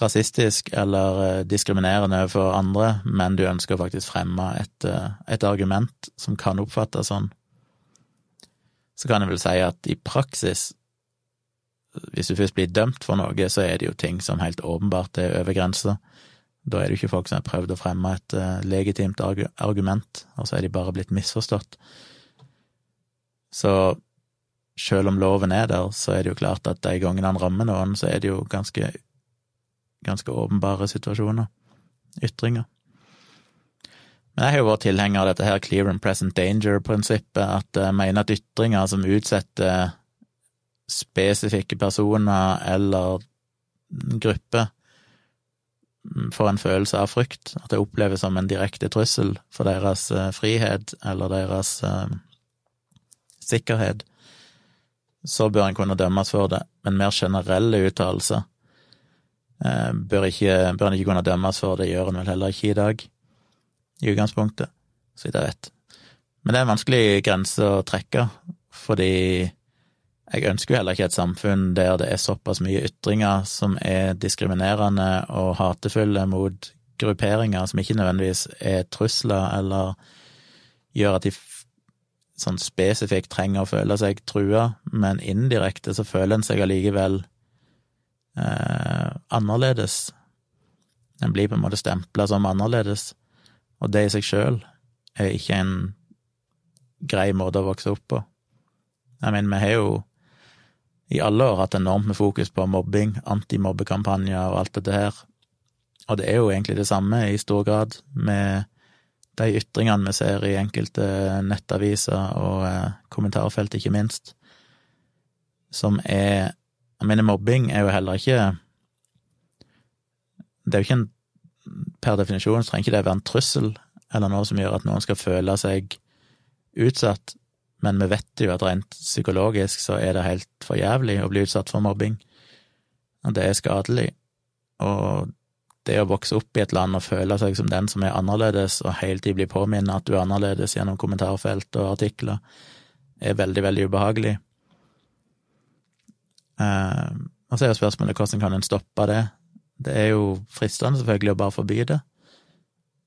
rasistisk eller eh, diskriminerende overfor andre, men du ønsker å faktisk fremme et, eh, et argument som kan oppfattes sånn. Så kan jeg vel si at i praksis, hvis du først blir dømt for noe, så er det jo ting som helt åpenbart er over grensa. Da er det jo ikke folk som har prøvd å fremme et uh, legitimt argument, og så er de bare blitt misforstått. Så selv om loven er der, så er det jo klart at de gangene han rammer noen, så er det jo ganske, ganske åpenbare situasjoner, ytringer. Men jeg har jo vært tilhenger av dette her clear and present danger-prinsippet, at jeg mener at ytringer som utsetter spesifikke personer eller grupper får en følelse av frykt, at det oppleves som en direkte trussel for deres eh, frihet eller deres eh, sikkerhet, så bør en kunne dømmes for det. Men mer generelle uttalelser eh, bør, ikke, bør han ikke kunne dømmes for, det gjør han vel heller ikke i dag, i utgangspunktet, så vidt jeg vet. Men det er en vanskelig grense å trekke, fordi jeg ønsker jo heller ikke et samfunn der det er såpass mye ytringer som er diskriminerende og hatefulle mot grupperinger som ikke nødvendigvis er trusler eller gjør at de sånn spesifikt trenger å føle seg trua, men indirekte så føler en seg allikevel eh, annerledes. En blir på en måte stempla som annerledes, og det i seg sjøl er ikke en grei måte å vokse opp på. Jeg mener, vi har jo i alle år hatt enormt med fokus på mobbing, antimobbekampanjer og alt dette her. Og det er jo egentlig det samme i stor grad med de ytringene vi ser i enkelte nettaviser og eh, kommentarfelt, ikke minst, som er Jeg mener, mobbing er jo heller ikke Det er jo ikke en Per definisjon så trenger ikke være en trussel eller noe som gjør at noen skal føle seg utsatt, men vi vet jo at rent psykologisk så er det helt for jævlig å bli utsatt for mobbing, og det er skadelig. Og det å vokse opp i et land og føle seg som den som er annerledes, og hele tiden bli påminnet at du er annerledes gjennom kommentarfelt og artikler, er veldig, veldig ubehagelig. Eh, og så er jo spørsmålet hvordan kan en stoppe det? Det er jo fristende selvfølgelig å bare forby det,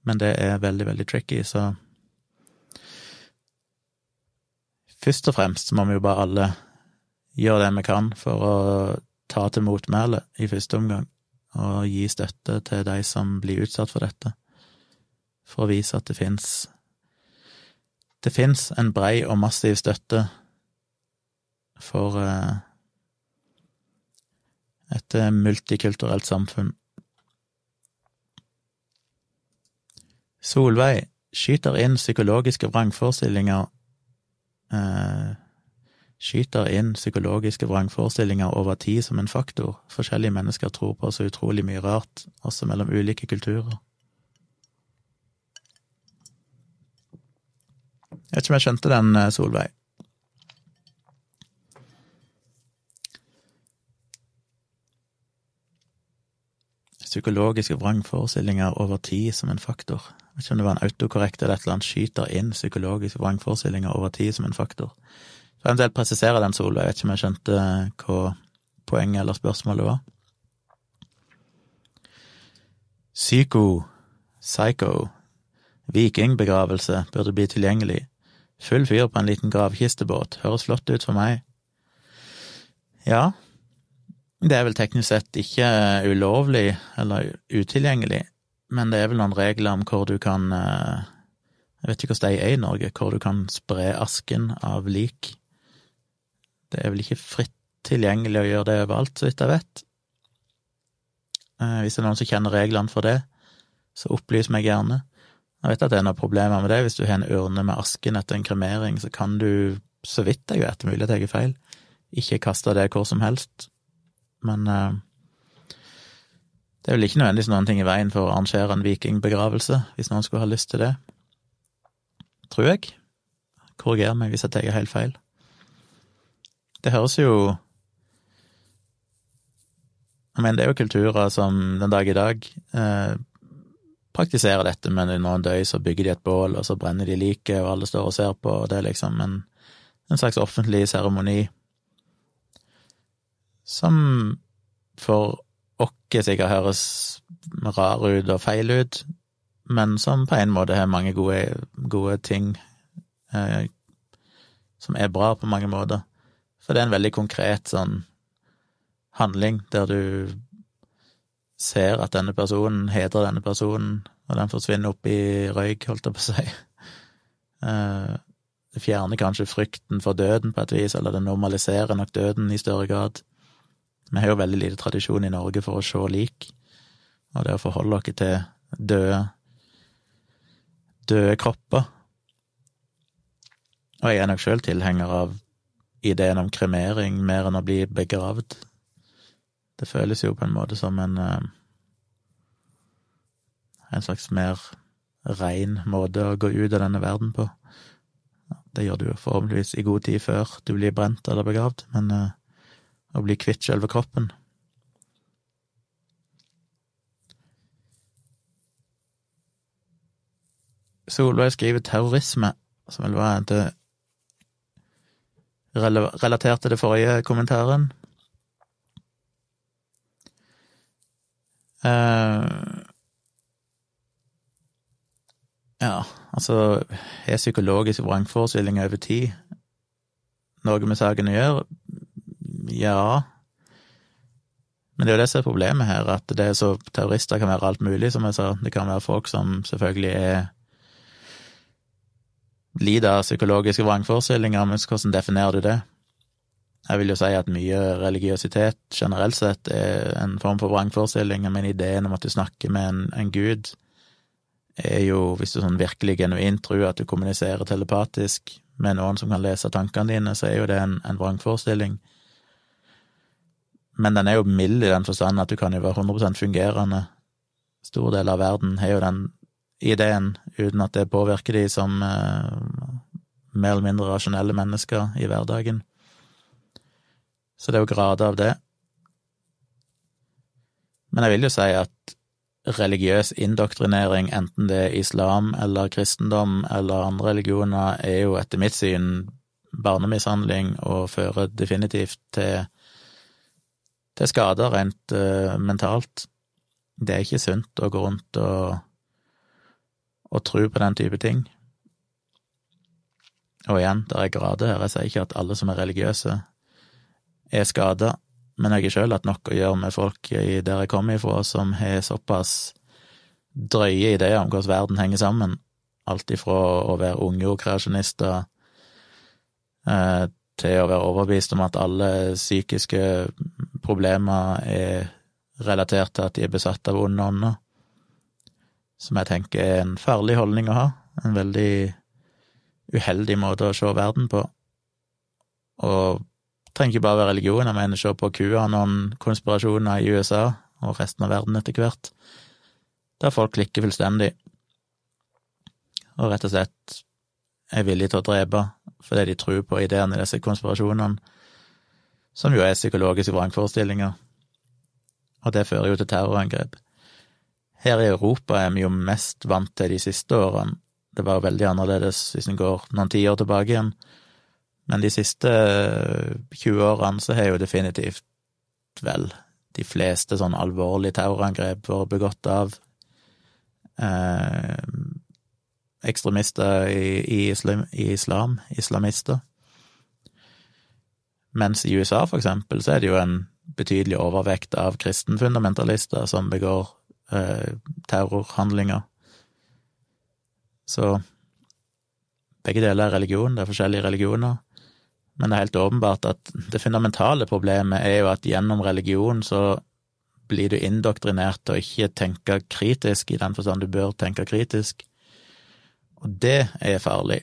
men det er veldig, veldig tricky, så først og fremst må vi jo bare alle gjøre det vi kan for å ta til motmæle i første omgang, og gi støtte til de som blir utsatt for dette, for å vise at det fins det fins en brei og massiv støtte for eh, et eh, multikulturelt samfunn. Solveig skyter inn psykologiske vrangforestillinger eh, skyter inn psykologiske vrangforestillinger over tid som en faktor. Forskjellige mennesker tror på så utrolig mye rart, også mellom ulike kulturer. Jeg vet ikke om jeg skjønte den, eh, Solveig. Psykologiske vrangforestillinger over tid som en faktor. Jeg vet ikke om det var en autokorrekt eller et eller annet, skyter inn psykologiske vrangforestillinger over tid som en faktor. Så eventuelt presisere den, Solveig, jeg vet ikke om jeg skjønte hva poenget eller spørsmålet var. Psyko, psycho, vikingbegravelse burde bli tilgjengelig. Full fyr på en liten gravkistebåt, høres flott ut for meg. Ja, det er vel teknisk sett ikke ulovlig eller utilgjengelig, men det er vel noen regler om hvor du kan eh, Jeg vet ikke hvordan de er i Norge, hvor du kan spre asken av lik. Det er vel ikke fritt tilgjengelig å gjøre det overalt, så vidt jeg vet. Eh, hvis det er noen som kjenner reglene for det, så opplys meg gjerne. Jeg vet at det er noen problemer med det. Hvis du har en urne med asken etter en kremering, så kan du, så vidt jeg vet, mulig at jeg er feil, ikke kaste det hvor som helst. Men eh, det er vel ikke nødvendigvis noen ting i veien for å arrangere en vikingbegravelse, hvis noen skulle ha lyst til det. Tror jeg. Korriger meg hvis jeg tar helt feil. Det høres jo Jeg mener, det er jo kulturer som den dag i dag eh, praktiserer dette, men når noen døy så bygger de et bål, og så brenner de liket, og alle står og ser på, og det er liksom en, en slags offentlig seremoni som for oss sikkert høres rar ut og feil ut, men som på en måte har mange gode, gode ting eh, som er bra på mange måter. For det er en veldig konkret sånn handling der du ser at denne personen hedrer denne personen, og den forsvinner opp i røyk, holdt jeg på å si. Eh, det fjerner kanskje frykten for døden på et vis, eller det normaliserer nok døden i større grad. Vi har jo veldig lite tradisjon i Norge for å se lik, og det å forholde oss til døde døde kropper. Og jeg er nok sjøl tilhenger av ideen om kremering mer enn å bli begravd. Det føles jo på en måte som en eh, en slags mer rein måte å gå ut av denne verden på. Det gjør du jo forhåpentligvis i god tid før du blir brent eller begravd, men å bli kvitt selve kroppen Solveig skriver terrorisme, som vel var det relatert til det forrige kommentaren. Uh, ja, altså, er psykologisk vrangforestilling over tid noe med saken å gjøre? Ja. Men det er jo det som er problemet her, at det er så terrorister kan være alt mulig, som jeg sa. Det kan være folk som selvfølgelig er lider av psykologiske vrangforestillinger, men hvordan definerer du det? Jeg vil jo si at mye religiøsitet generelt sett er en form for vrangforestilling, men ideen om at du snakker med en, en gud, er jo, hvis du sånn virkelig genuint tror at du kommuniserer telepatisk med noen som kan lese tankene dine, så er jo det en, en vrangforestilling. Men den er jo mild i den forstand at du kan jo være 100% fungerende. Stor del av verden har jo den ideen, uten at det påvirker de som eh, mer eller mindre rasjonelle mennesker i hverdagen. Så det er jo grader av det. Men jeg vil jo si at religiøs indoktrinering, enten det er islam eller kristendom eller andre religioner, er jo etter mitt syn barnemishandling og fører definitivt til, til skader rent uh, mentalt. Det er ikke sunt å gå rundt og, og tro på den type ting. Og igjen, det er grader her. Jeg sier ikke at alle som er religiøse, er skada, men jeg har sjøl hatt nok å gjøre med folk der jeg kommer ifra, som har såpass drøye ideer om hvordan verden henger sammen. Alt ifra å være unge ungjordkreasjonister eh, til å være overbevist om at alle psykiske problemer er relatert til at de er besatt av onde ånder, som jeg tenker er en farlig holdning å ha, en veldig uheldig måte å se verden på. Og trenger ikke bare være religion, jeg mener se på QAnon-konspirasjoner i USA og resten av verden etter hvert, der folk klikker fullstendig. Og rett og slett er villige til å drepe fordi de tror på ideene i disse konspirasjonene, som jo er psykologiske vrangforestillinger, og det fører jo til terrorangrep. Her i Europa er vi jo mest vant til de siste årene, det var veldig annerledes hvis en går noen tiår tilbake igjen, men de siste 20 eh, årene så har jo definitivt, vel, de fleste sånn alvorlige terrorangrep vært begått av eh, ekstremister i, i, islam, i, islam, islamister. Mens i USA, for eksempel, så er det jo en betydelig overvekt av kristenfundamentalister som begår eh, terrorhandlinger. Så begge deler er religion, det er forskjellige religioner. Men det er helt åpenbart at det fundamentale problemet er jo at gjennom religion så blir du indoktrinert til å ikke tenke kritisk, i den forstand du bør tenke kritisk. Og det er farlig,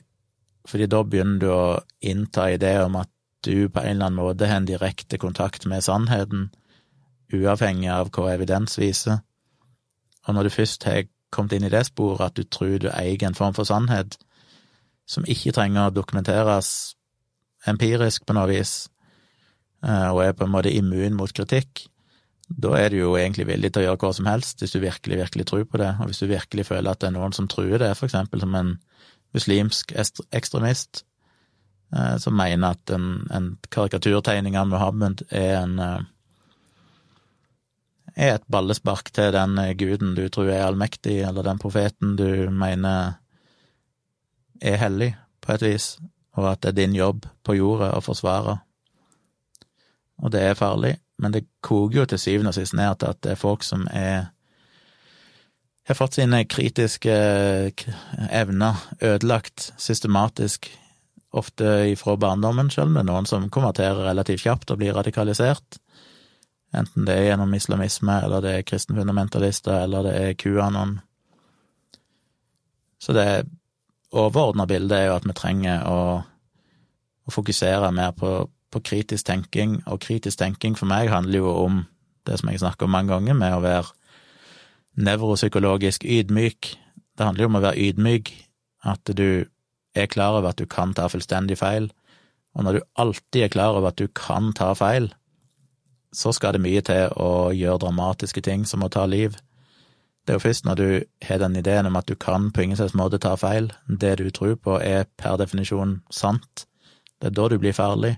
fordi da begynner du å innta ideer om at du på en eller annen måte har en direkte kontakt med sannheten, uavhengig av hva evidens viser. Og når du først har kommet inn i det sporet at du tror du eier en form for sannhet, som ikke trenger å dokumenteres empirisk på noe vis, eh, og er på en måte immun mot kritikk, da er du jo egentlig villig til å gjøre hva som helst, hvis du virkelig, virkelig tror på det, og hvis du virkelig føler at det er noen som truer det, for eksempel som en muslimsk ekstremist, eh, som mener at en, en karikaturtegning av Muhammed er en eh, er et ballespark til den guden du tror er allmektig, eller den profeten du mener er hellig, på et vis, og at det er din jobb på jorda å forsvare. Og det er farlig, men det koker jo til syvende og sist ned til at det er folk som er har fått sine kritiske evner ødelagt systematisk, ofte ifra barndommen, selv er noen som konverterer relativt kjapt og blir radikalisert, enten det er gjennom islamisme, eller det er kristenfundamentalister, eller det er QAnon. Så det overordna bildet er jo at vi trenger å, å fokusere mer på på kritisk tenking, og kritisk tenking for meg handler jo om det som jeg snakker om mange ganger, med å være nevropsykologisk ydmyk. Det handler jo om å være ydmyk, at du er klar over at du kan ta fullstendig feil, og når du alltid er klar over at du kan ta feil, så skal det mye til å gjøre dramatiske ting som å ta liv. Det er jo først når du har den ideen om at du kan på ingen slags måte ta feil, det du tror på er per definisjon sant, det er da du blir farlig.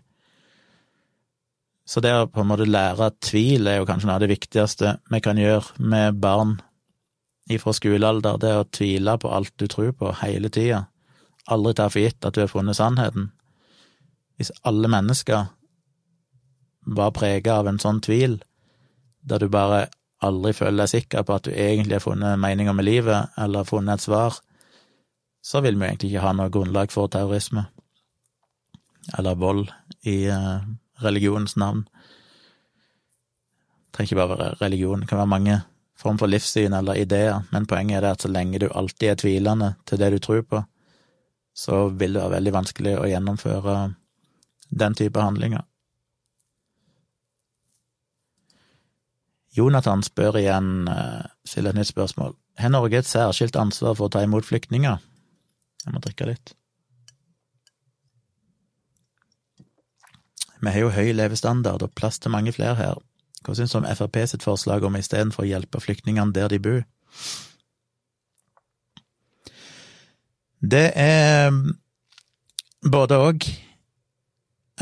Så det å på en måte lære tvil er jo kanskje noe av det viktigste vi kan gjøre med barn ifra skolealder, det å tvile på alt du tror på, hele tida. Aldri ta for gitt at du har funnet sannheten. Hvis alle mennesker var prega av en sånn tvil, der du bare aldri føler deg sikker på at du egentlig har funnet meninga med livet, eller funnet et svar, så vil vi egentlig ikke ha noe grunnlag for terrorisme eller vold i uh, religionens navn. Det trenger ikke bare være religion, det kan være mange form for livssyn eller ideer, men poenget er det at så lenge du alltid er tvilende til det du tror på, så vil det være veldig vanskelig å gjennomføre den type handlinger. Jonathan spør igjen, eh, stiller et nytt spørsmål. Har Norge et særskilt ansvar for å ta imot flyktninger? Jeg må drikke litt. Vi har jo høy levestandard og plass til mange flere her. Hva syns du om Frp sitt forslag om istedenfor å hjelpe flyktningene der de bor? Det er mm, både òg.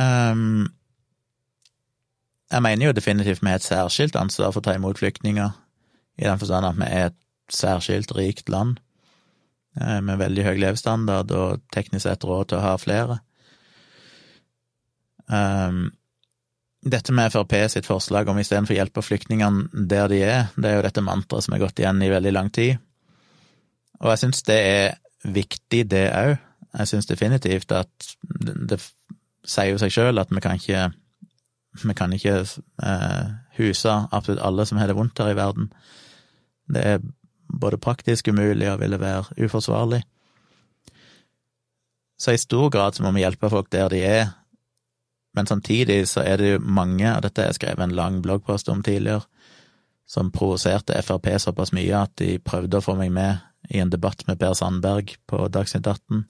Um, jeg mener jo definitivt vi har et særskilt ansvar for å ta imot flyktninger, i den forstand at vi er et særskilt rikt land eh, med veldig høy levestandard og teknisk sett råd til å ha flere. Um, dette med Frp sitt forslag om istedenfor å hjelpe flyktningene der de er, det er jo dette mantraet som har gått igjen i veldig lang tid. Og jeg syns det er viktig, det òg. Jeg syns definitivt at det, sier jo seg sjøl at vi kan ikke vi kan ikke eh, huse absolutt alle som har det vondt her i verden. Det er både praktisk umulig og ville være uforsvarlig. Så i stor grad så må vi hjelpe folk der de er, men samtidig så er det jo mange, og dette har jeg skrevet en lang bloggpost om tidligere, som provoserte Frp såpass mye at de prøvde å få meg med i en debatt med Per Sandberg på Dagsnytt 18.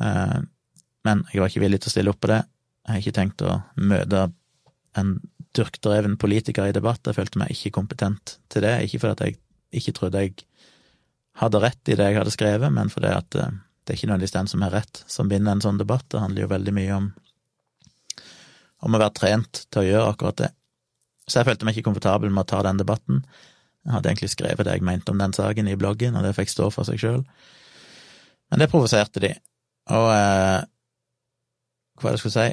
Eh, men jeg var ikke villig til å stille opp på det. Jeg har ikke tenkt å møte en durkdreven politiker i debatt. Jeg følte meg ikke kompetent til det, ikke fordi jeg ikke trodde jeg hadde rett i det jeg hadde skrevet, men fordi at eh, det er ikke nødvendigvis den som har rett, som vinner en sånn debatt. Det handler jo veldig mye om om å være trent til å gjøre akkurat det. Så jeg følte meg ikke komfortabel med å ta den debatten. Jeg hadde egentlig skrevet det jeg mente om den saken i bloggen, og det fikk stå for seg sjøl. Men det provoserte de, og eh, hva er det jeg skulle si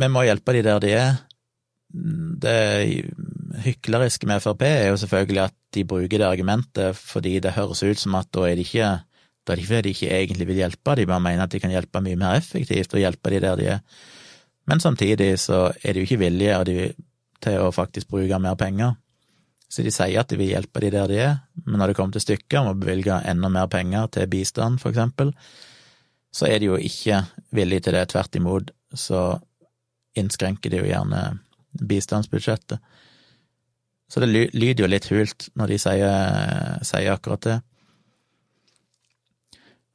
Vi må hjelpe de der de er. Det hykleriske med Frp er jo selvfølgelig at de bruker det argumentet fordi det høres ut som at da er de ikke da er det fordi de ikke egentlig vil hjelpe, de bare mener at de kan hjelpe mye mer effektivt og hjelpe de der de er. Men samtidig så er de jo ikke villige til å faktisk bruke mer penger. Så de sier at de vil hjelpe de der de er, men når det kommer til stykket om å bevilge enda mer penger til bistand, for eksempel, så er de jo ikke villige til det. Tvert imot så innskrenker de jo gjerne bistandsbudsjettet. Så det lyder jo litt hult når de sier, sier akkurat det.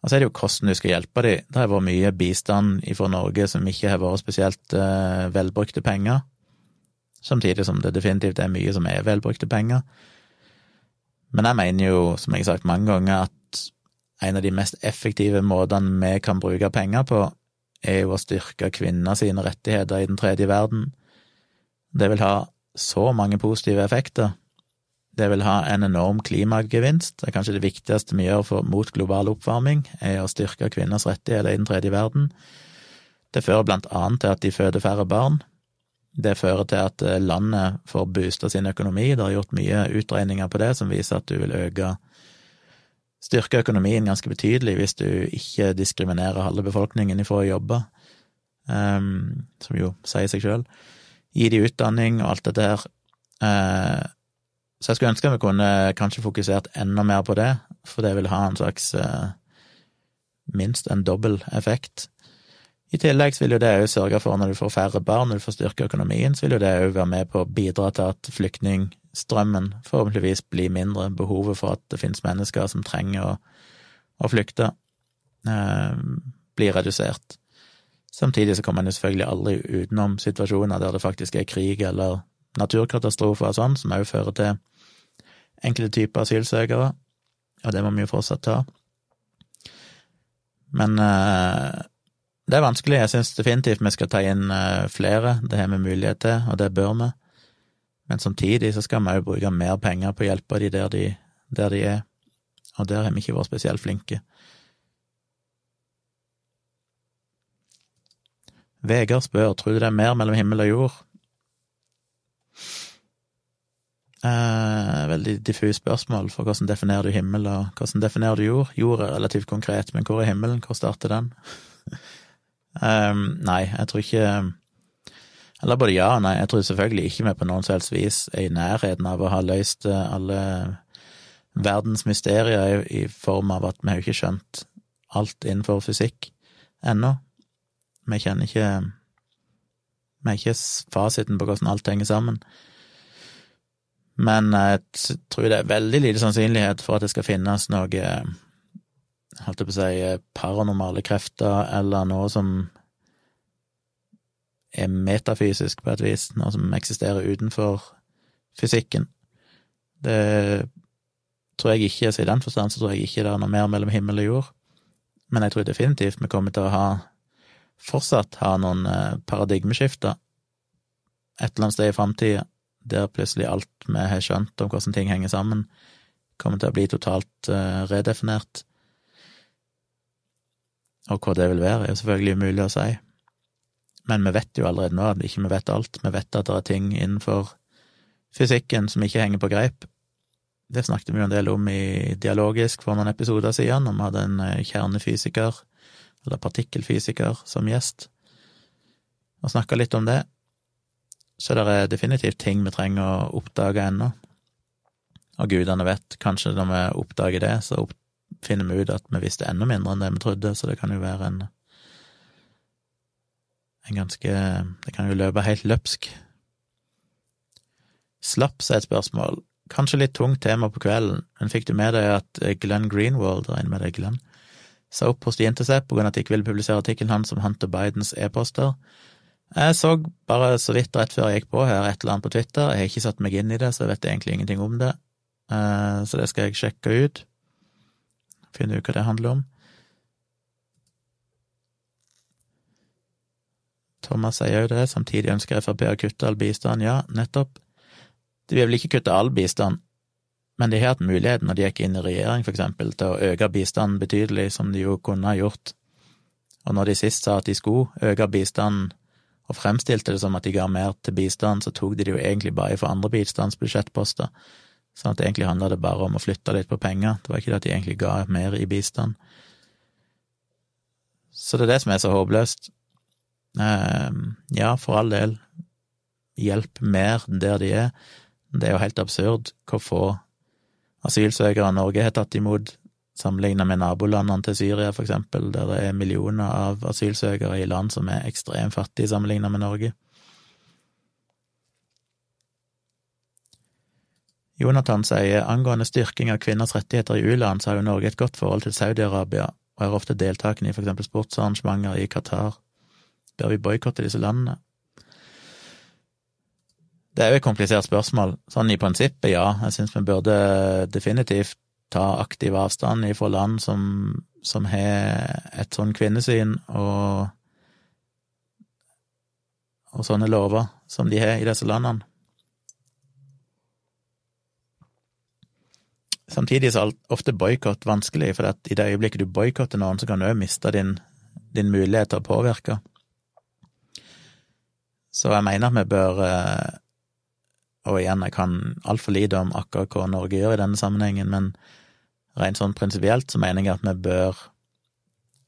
Og så er det jo hvordan du skal hjelpe dem. Det har vært mye bistand fra Norge som ikke har vært spesielt uh, velbrukte penger, samtidig som det definitivt er mye som er velbrukte penger. Men jeg mener jo, som jeg har sagt mange ganger, at en av de mest effektive måtene vi kan bruke penger på, er jo å styrke kvinner sine rettigheter i den tredje verden. Det vil ha så mange positive effekter det vil ha en enorm klimagevinst. Det er kanskje det viktigste vi gjør for, mot global oppvarming, er å styrke kvinners rettigheter i den tredje verden. Det fører blant annet til at de føder færre barn. Det fører til at eh, landet får boosta sin økonomi. Det har gjort mye utregninger på det som viser at du vil øke styrke økonomien ganske betydelig hvis du ikke diskriminerer halve befolkningen ifra å jobbe, um, som jo sier seg sjøl. Gi de utdanning og alt dette her. Uh, så jeg skulle ønske vi kunne kanskje fokusert enda mer på det, for det vil ha en slags eh, minst en dobbel effekt. I tillegg vil jo det òg sørge for, når du får færre barn, når du får styrke økonomien, så vil jo det òg være med på å bidra til at flyktningstrømmen forhåpentligvis blir mindre, behovet for at det finnes mennesker som trenger å, å flykte, eh, blir redusert. Samtidig så kommer man jo selvfølgelig aldri utenom situasjoner der det faktisk er krig eller naturkatastrofer og sånn, som òg fører til enkelte typer asylsøkere, og det må vi jo fortsatt ta. Men uh, det er vanskelig. Jeg syns definitivt vi skal ta inn uh, flere, det har vi mulighet til, og det bør vi. Men samtidig så skal vi òg bruke mer penger på å hjelpe de der, de der de er, og der har vi ikke vært spesielt flinke. Vegard spør tror du det er mer mellom himmel og jord. Eh, veldig diffus spørsmål, for hvordan definerer du himmel, og hvordan definerer du jord? Jord er relativt konkret, men hvor er himmelen? Hvor starter den? um, nei, jeg tror ikke Eller både ja og nei. Jeg tror selvfølgelig ikke vi på noen som helst vis er i nærheten av å ha løst eh, alle verdens mysterier i, i form av at vi har ikke skjønt alt innenfor fysikk ennå. Vi kjenner ikke Vi har ikke fasiten på hvordan alt henger sammen. Men jeg tror det er veldig lite sannsynlighet for at det skal finnes noe holdt jeg på å si, paranormale krefter eller noe som er metafysisk på et vis, noe som eksisterer utenfor fysikken. Det tror jeg ikke, så i den forstand så tror jeg ikke det er noe mer mellom himmel og jord. Men jeg tror definitivt vi kommer til å ha fortsatt ha noen eh, paradigmeskifter et eller annet sted i framtida der plutselig alt vi har skjønt om hvordan ting henger sammen, kommer til å bli totalt uh, redefinert. Og hva det vil være, er jo selvfølgelig umulig å si. Men vi vet jo allerede nå at ikke vi vet alt. Vi vet at det er ting innenfor fysikken som ikke henger på greip. Det snakket vi jo en del om i Dialogisk for noen episoder siden, når vi hadde en eh, kjernefysiker, eller partikkelfysiker, som gjest, og snakka litt om det. Så det er definitivt ting vi trenger å oppdage ennå. Og gudene vet, kanskje når vi oppdager det, så finner vi ut at vi visste enda mindre enn det vi trodde, så det kan jo være en en ganske Det kan jo løpe helt løpsk. Slaps er et spørsmål. Kanskje litt tungt tema på kvelden, men fikk du med deg at Glenn Greenwald, regner med deg, Glenn, sa opp hos The Intercept på grunn av at de ikke ville publisere artikkelen hans om Hunter Bidens e-poster? Jeg så bare så vidt rett før jeg gikk på her et eller annet på Twitter. Jeg har ikke satt meg inn i det, så jeg vet egentlig ingenting om det. Eh, så det skal jeg sjekke ut. Finne ut hva det handler om. Thomas sier jo det. Samtidig ønsker Frp å kutte all bistand. Ja, nettopp. De vil vel ikke kutte all bistand, men de har hatt muligheten når de gikk inn i regjering, for eksempel, til å øke bistanden betydelig, som de jo kunne ha gjort. Og når de sist sa at de skulle øke bistanden og fremstilte det som at de ga mer til bistand, så tok de det jo egentlig bare for andre bistandsbudsjettposter. Sånn at egentlig handla det bare om å flytte litt på penger, det var ikke det at de egentlig ga mer i bistand. Så det er det som er så håpløst. Ehm, ja, for all del, hjelp mer der de er. Det er jo helt absurd hvor få asylsøkere Norge har tatt imot sammenligna med nabolandene til Syria, for eksempel, der det er millioner av asylsøkere i land som er ekstremt fattige sammenlignet med Norge. Jonathan sier angående styrking av kvinners rettigheter i u-land, så har jo Norge et godt forhold til Saudi-Arabia, og er ofte deltakende i for eksempel sportsarrangementer i Qatar. Bør vi boikotte disse landene? Det er jo et komplisert spørsmål. Sånn i prinsippet, ja. Jeg syns vi burde definitivt ta aktiv avstand ifra land som, som har et sånn kvinnesyn og, og sånne lover som de har i disse landene. Samtidig er ofte boikott vanskelig, for i det øyeblikket du boikotter noen, så kan du òg miste din, din, mulighet til å påvirke. Så jeg mener at vi bør eh, Og igjen, jeg kan altfor lite om akkurat hva Norge gjør i denne sammenhengen, men rent sånn prinsipielt så mener jeg at vi bør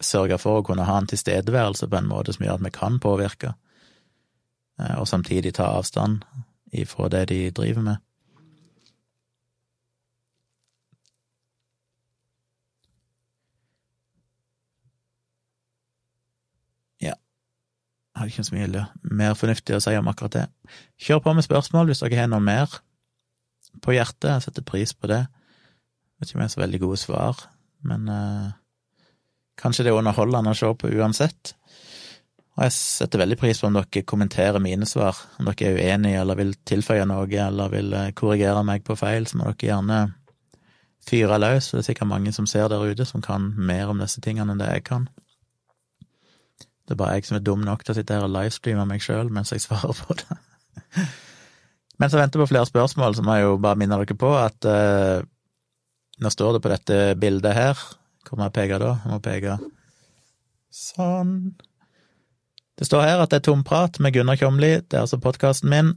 sørge for å kunne ha en tilstedeværelse på en måte som gjør at vi kan påvirke, eh, og samtidig ta avstand ifra det de driver med. Jeg har ikke så mye mer fornuftig å si om akkurat det. Kjør på med spørsmål hvis dere har noe mer på hjertet. Jeg setter pris på det. Jeg vet ikke om jeg har så veldig gode svar, men uh, kanskje det er underholdende å se på uansett. Og jeg setter veldig pris på om dere kommenterer mine svar. Om dere er uenige eller vil tilføye noe eller vil eh, korrigere meg på feil, så må dere gjerne fyre løs, det er sikkert mange som ser der ute, som kan mer om disse tingene enn det jeg kan. Det er bare jeg som er dum nok til å sitte her og livestreame meg sjøl mens jeg svarer på det. Mens jeg venter på flere spørsmål, så må jeg jo bare minne dere på at eh, nå står det på dette bildet her Hvor må jeg peke da? Jeg må peke sånn. Det står her at det er tomprat med Gunnar Kjomli, det er altså podkasten min.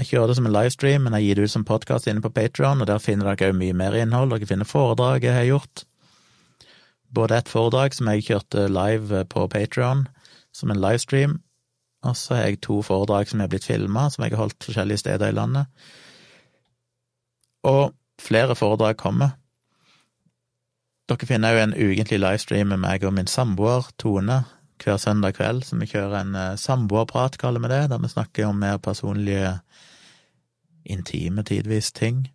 Jeg kjører det som en livestream, men jeg gir det ut som podkast inne på Patron, og der finner dere òg mye mer innhold. Dere finner foredraget jeg har gjort. Både et foredrag som jeg kjørte live på Patron, som en livestream. Og så har jeg to foredrag som er blitt filma, som jeg har holdt forskjellige steder i landet. Og flere foredrag kommer. Dere finner jo en ukentlig livestream med meg og min samboer Tone hver søndag kveld, som vi kjører en uh, samboerprat, kaller vi det, der vi snakker om mer personlige, intime, tidvis ting,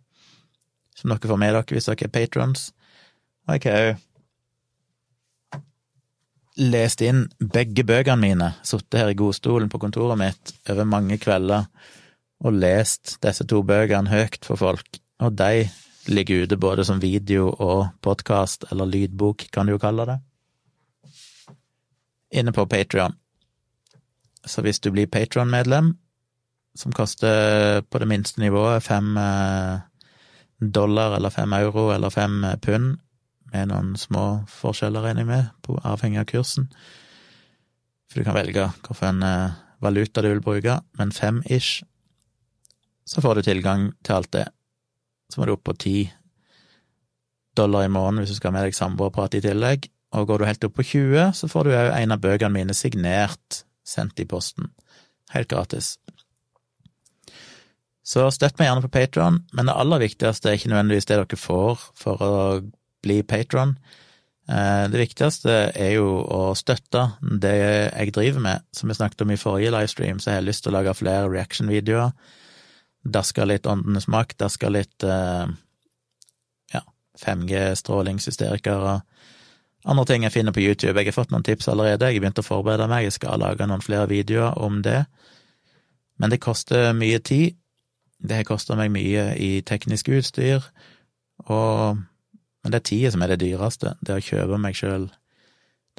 som dere får med dere hvis dere er patrons. Og jeg har òg lest inn begge bøkene mine, sittet her i godstolen på kontoret mitt over mange kvelder og lest disse to bøkene høyt for folk, og de ligger ute både som video og podkast, eller lydbok, kan du jo kalle det, inne på Patrion. Så hvis du blir Patron-medlem, som koster på det minste nivået fem eh, dollar eller fem euro eller fem pund med noen små forskjeller, regner jeg med, avhengig av kursen. For du kan velge hvilken eh, valuta du vil bruke, men fem ish, så får du tilgang til alt det. Så må du opp på ti dollar i måneden hvis du skal ha med deg samboerprat i tillegg. Og går du helt opp på 20, så får du òg en av bøkene mine signert sendt i posten. Helt gratis. Så støtt meg gjerne på Patron, men det aller viktigste er ikke nødvendigvis det dere får for å bli patron. Eh, det viktigste er jo å støtte det jeg driver med. Som vi snakket om i forrige livestream, så har jeg lyst til å lage flere reaction-videoer. Daske litt Åndenes makt, daske litt eh, ja, 5G-strålingshysterikere. Andre ting jeg finner på YouTube. Jeg har fått noen tips allerede, jeg har begynt å forberede meg, jeg skal lage noen flere videoer om det. Men det koster mye tid. Det har kosta meg mye i teknisk utstyr, og men det er tida som er det dyreste, det å kjøpe meg sjøl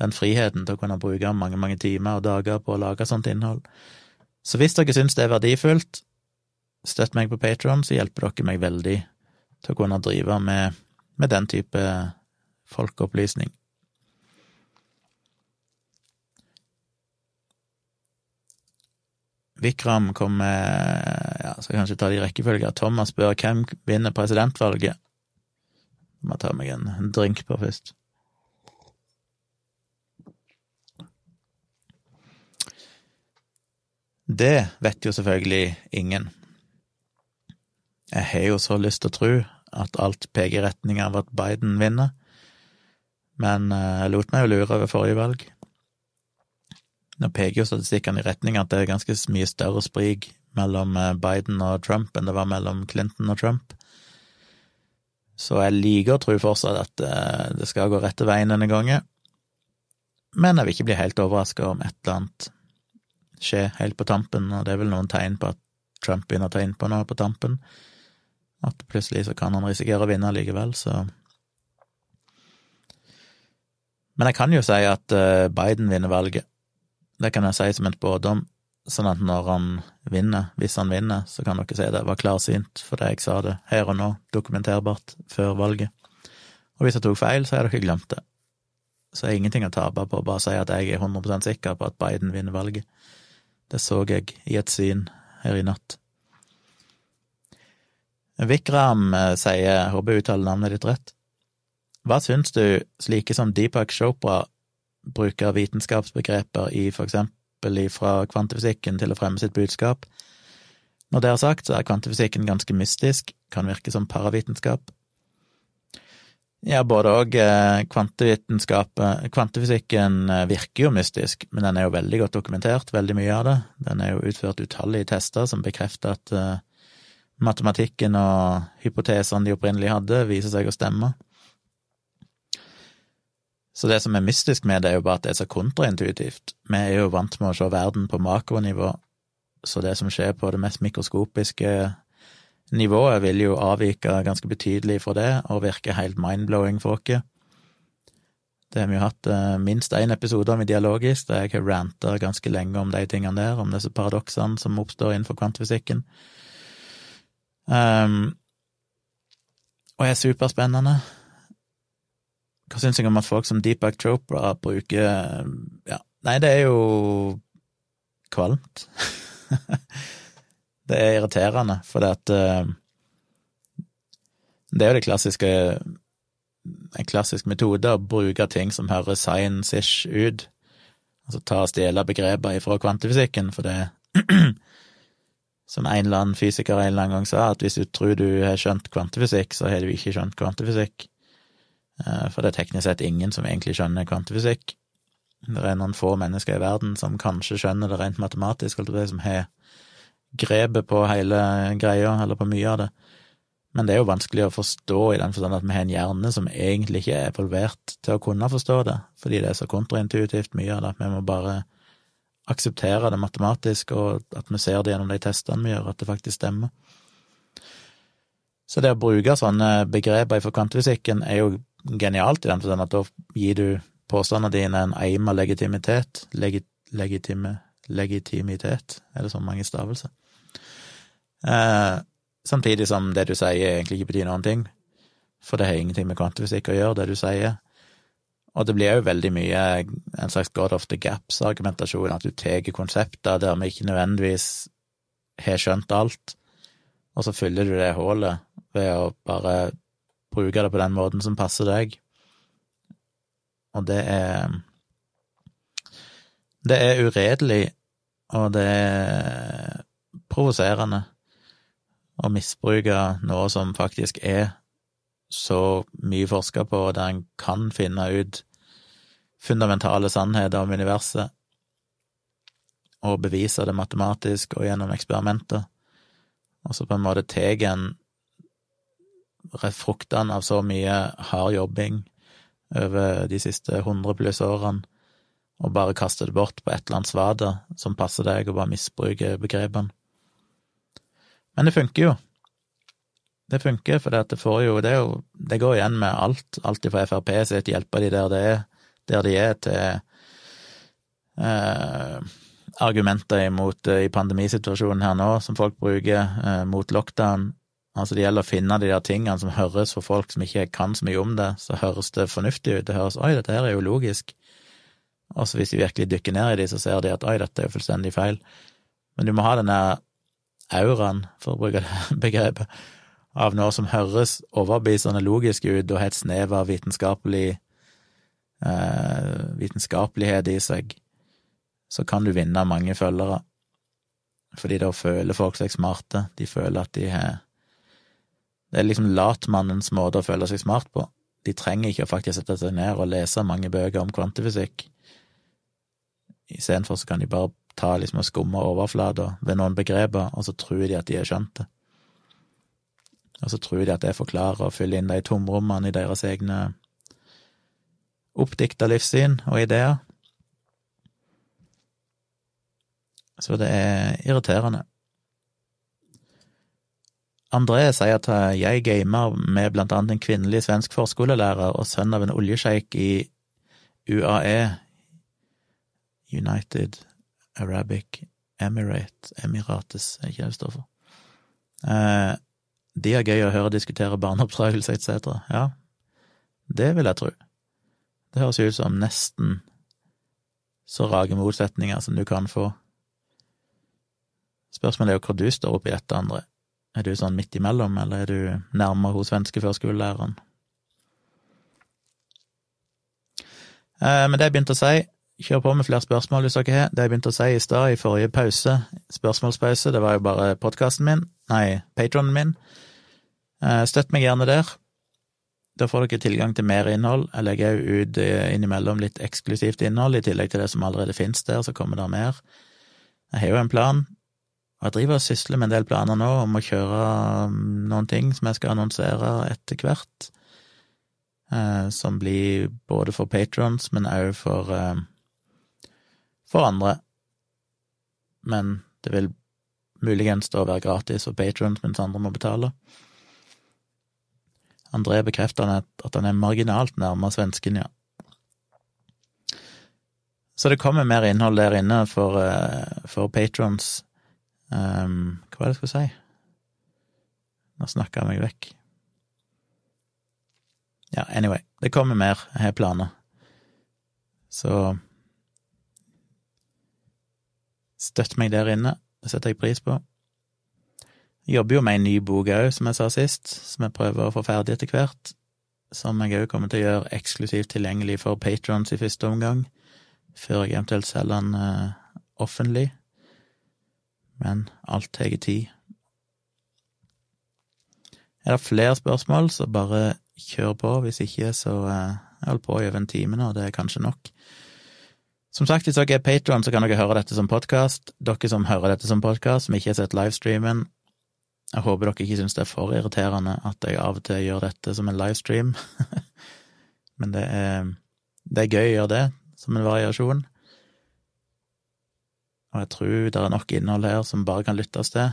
den friheten til å kunne bruke mange, mange timer og dager på å lage sånt innhold. Så hvis dere syns det er verdifullt, støtt meg på Patron, så hjelper dere meg veldig til å kunne drive med, med den type folkeopplysning. Vikram kom med ja, Skal kanskje ta det i rekkefølge. Thomas spør hvem vinner presidentvalget. Må ta meg en drink på først. Det vet jo selvfølgelig ingen. Jeg har jo så lyst til å tro at alt peker i retning av at Biden vinner, Men eh, jeg lot meg jo lure over forrige valg. Nå peker jo statistikkene i retning at det er ganske mye større sprik mellom eh, Biden og Trump enn det var mellom Clinton og Trump. Så jeg liker å tro fortsatt at eh, det skal gå rette veien denne gangen. Men jeg vil ikke bli helt overraska om et eller annet skjer helt på tampen, og det er vel noen tegn på at Trump begynner å ta innpå nå på tampen. At plutselig så kan han risikere å vinne likevel, så Men jeg kan jo si at eh, Biden vinner valget. Det kan jeg si som en spådom, sånn at når han vinner, hvis han vinner, så kan dere si det var klarsynt fordi jeg sa det her og nå, dokumenterbart, før valget. Og hvis jeg tok feil, så har dere glemt det. Så har ingenting å tape på å bare si at jeg er 100% sikker på at Biden vinner valget. Det så jeg i et syn her i natt. Vikram eh, sier, håper jeg uttaler navnet ditt rett, hva syns du slike som Deepak Chopra bruker vitenskapsbegreper i for eksempel fra kvantefysikken til å fremme sitt budskap? Når det er sagt, så er kvantefysikken ganske mystisk, kan virke som paravitenskap. Ja, både òg eh, Kvantefysikken eh, virker jo mystisk, men den er jo veldig godt dokumentert, veldig mye av det. Den er jo utført utallige tester som bekrefter at matematikken og hypotesene de opprinnelig hadde, viser seg å stemme. Så det som er mystisk med det, er jo bare at det er så kontraintuitivt. Vi er jo vant med å se verden på makronivå, så det som skjer på det mest mikroskopiske nivået, vil jo avvike ganske betydelig fra det og virke helt mind-blowing for oss. Det har vi jo hatt uh, minst én episode om i Dialogisk, der jeg har ranta ganske lenge om de tingene der, om disse paradoksene som oppstår innenfor kvantefysikken. Um, og er superspennende. Hva syns jeg om at folk som Deepak Chopra bruker Ja, nei, det er jo kvalmt. det er irriterende, for det at uh, Det er jo det klassiske En klassisk metode å bruke ting som høres science-ish ut. Altså ta og stjele begreper ifra kvantefysikken, for det som en eller annen fysiker en eller annen gang sa, at hvis du tror du har skjønt kvantefysikk, så har du ikke skjønt kvantefysikk. Eh, for det er teknisk sett ingen som egentlig skjønner kvantefysikk. Det er noen få mennesker i verden som kanskje skjønner det rent matematisk, eller det som har grepet på hele greia, eller på mye av det. Men det er jo vanskelig å forstå i den forstand at vi har en hjerne som egentlig ikke er evolvert til å kunne forstå det, fordi det er så kontraintuitivt mye av det. at Vi må bare akseptere det matematisk, og at vi ser det gjennom de testene vi gjør, at det faktisk stemmer. Så det å bruke sånne begreper for kvantefysikken er jo genialt, i den forstand at da gir du påstandene dine en eim av legitimitet. Legi, legitime, legitimitet, er det så mange stavelser? Eh, samtidig som det du sier egentlig ikke betyr noen ting, for det har ingenting med kvantefysikk å gjøre, det du sier. Og det blir jo veldig mye en slags God of the Gaps-argumentasjon, at du tar konsepter der vi ikke nødvendigvis har skjønt alt, og så fyller du det hullet ved å bare bruke det på den måten som passer deg. Og det er Det er uredelig, og det er provoserende å misbruke noe som faktisk er så mye forska på, der en kan finne ut fundamentale sannheter om universet, og bevise det matematisk og gjennom eksperimenter, og så på en måte tar en fruktene av så mye hard jobbing over de siste hundre pluss årene, og bare kaste det bort på et eller annet svada som passer deg, og bare misbruker begrepene. Men det funker jo. Det funker, for det får jo Det, jo, det går igjen med alt. Alt fra Frp sitt hjelpe de der, det er, der de er, til eh, argumenter imot eh, i pandemisituasjonen her nå, som folk bruker, eh, mot lockdown. Altså, det gjelder å finne de der tingene som høres for folk som ikke kan så mye om det, så høres det fornuftig ut. Det høres 'oi, dette her er jo logisk'. Og så hvis de virkelig dykker ned i de, så ser de at 'oi, dette er jo fullstendig feil'. Men du må ha denne auraen, for å bruke det begrepet, av noe som høres overbevisende logisk ut og har et snev av vitenskapelig eh, vitenskapelighet i seg, så kan du vinne mange følgere. Fordi da føler folk seg smarte, de føler at de har Det er liksom latmannens måte å føle seg smart på. De trenger ikke å faktisk sette seg ned og lese mange bøker om kvantefysikk. Istedenfor så kan de bare ta liksom og skumme overflata ved noen begreper, og så tror de at de har skjønt det. Og så tror de at det forklarer å fylle inn de tomrommene i deres egne oppdikta livssyn og ideer. Så det er irriterende. André sier at jeg gamer med blant annet en kvinnelig svensk forskolelærer og sønn av en oljesjeik i UAE, United Arabic Emirate, Emirates, er ikke det det står for. Eh, de er gøy å høre diskutere barneoppdragelse etc. Ja, det vil jeg tro. Det høres ut som nesten så rake motsetninger som du kan få. Spørsmålet er jo hvor du står oppi dette, André. Er du sånn midt imellom, eller er du nærmere hos svenske førskolelæreren? Eh, men det jeg begynte å si, kjør på med flere spørsmål hvis dere har. Det jeg begynte å si i stad, i forrige pause, spørsmålspause, det var jo bare podkasten min, nei, patronen min. Eh, støtt meg gjerne der. Da får dere tilgang til mer innhold. Jeg legger jo ut eh, innimellom litt eksklusivt innhold, i tillegg til det som allerede finnes der, så kommer det mer. Jeg har jo en plan, og jeg driver og sysler med en del planer nå om å kjøre mm, noen ting som jeg skal annonsere etter hvert, eh, som blir både for patrons, men òg for, eh, for andre. Men det vil muligens da være gratis for patrons, mens andre må betale. André bekrefter at han er marginalt nærmere svensken, ja. Så det kommer mer innhold der inne for, eh, for patrons Um, hva var det jeg skulle si? Nå snakka jeg meg vekk. Ja, anyway. Det kommer mer. Jeg har planer. Så støtt meg der inne. Det setter jeg pris på. Jeg jobber jo med en ny bok òg, som jeg sa sist, som jeg prøver å få ferdig etter hvert. Som jeg òg kommer til å gjøre eksklusivt tilgjengelig for patrons i første omgang, før jeg eventuelt selger den uh, offentlig men alt tar tid. Er det flere spørsmål, så bare kjør på. Hvis ikke, så eh, Jeg holder på i over en time nå, det er kanskje nok. Som sagt, hvis dere er patron, så kan dere høre dette som podkast. Dere som hører dette som podkast, som ikke har sett livestreamen, jeg håper dere ikke syns det er for irriterende at jeg av og til gjør dette som en livestream. Men det er, det er gøy å gjøre det, som en variasjon. Og jeg tror det er nok innhold her som bare kan lyttes til,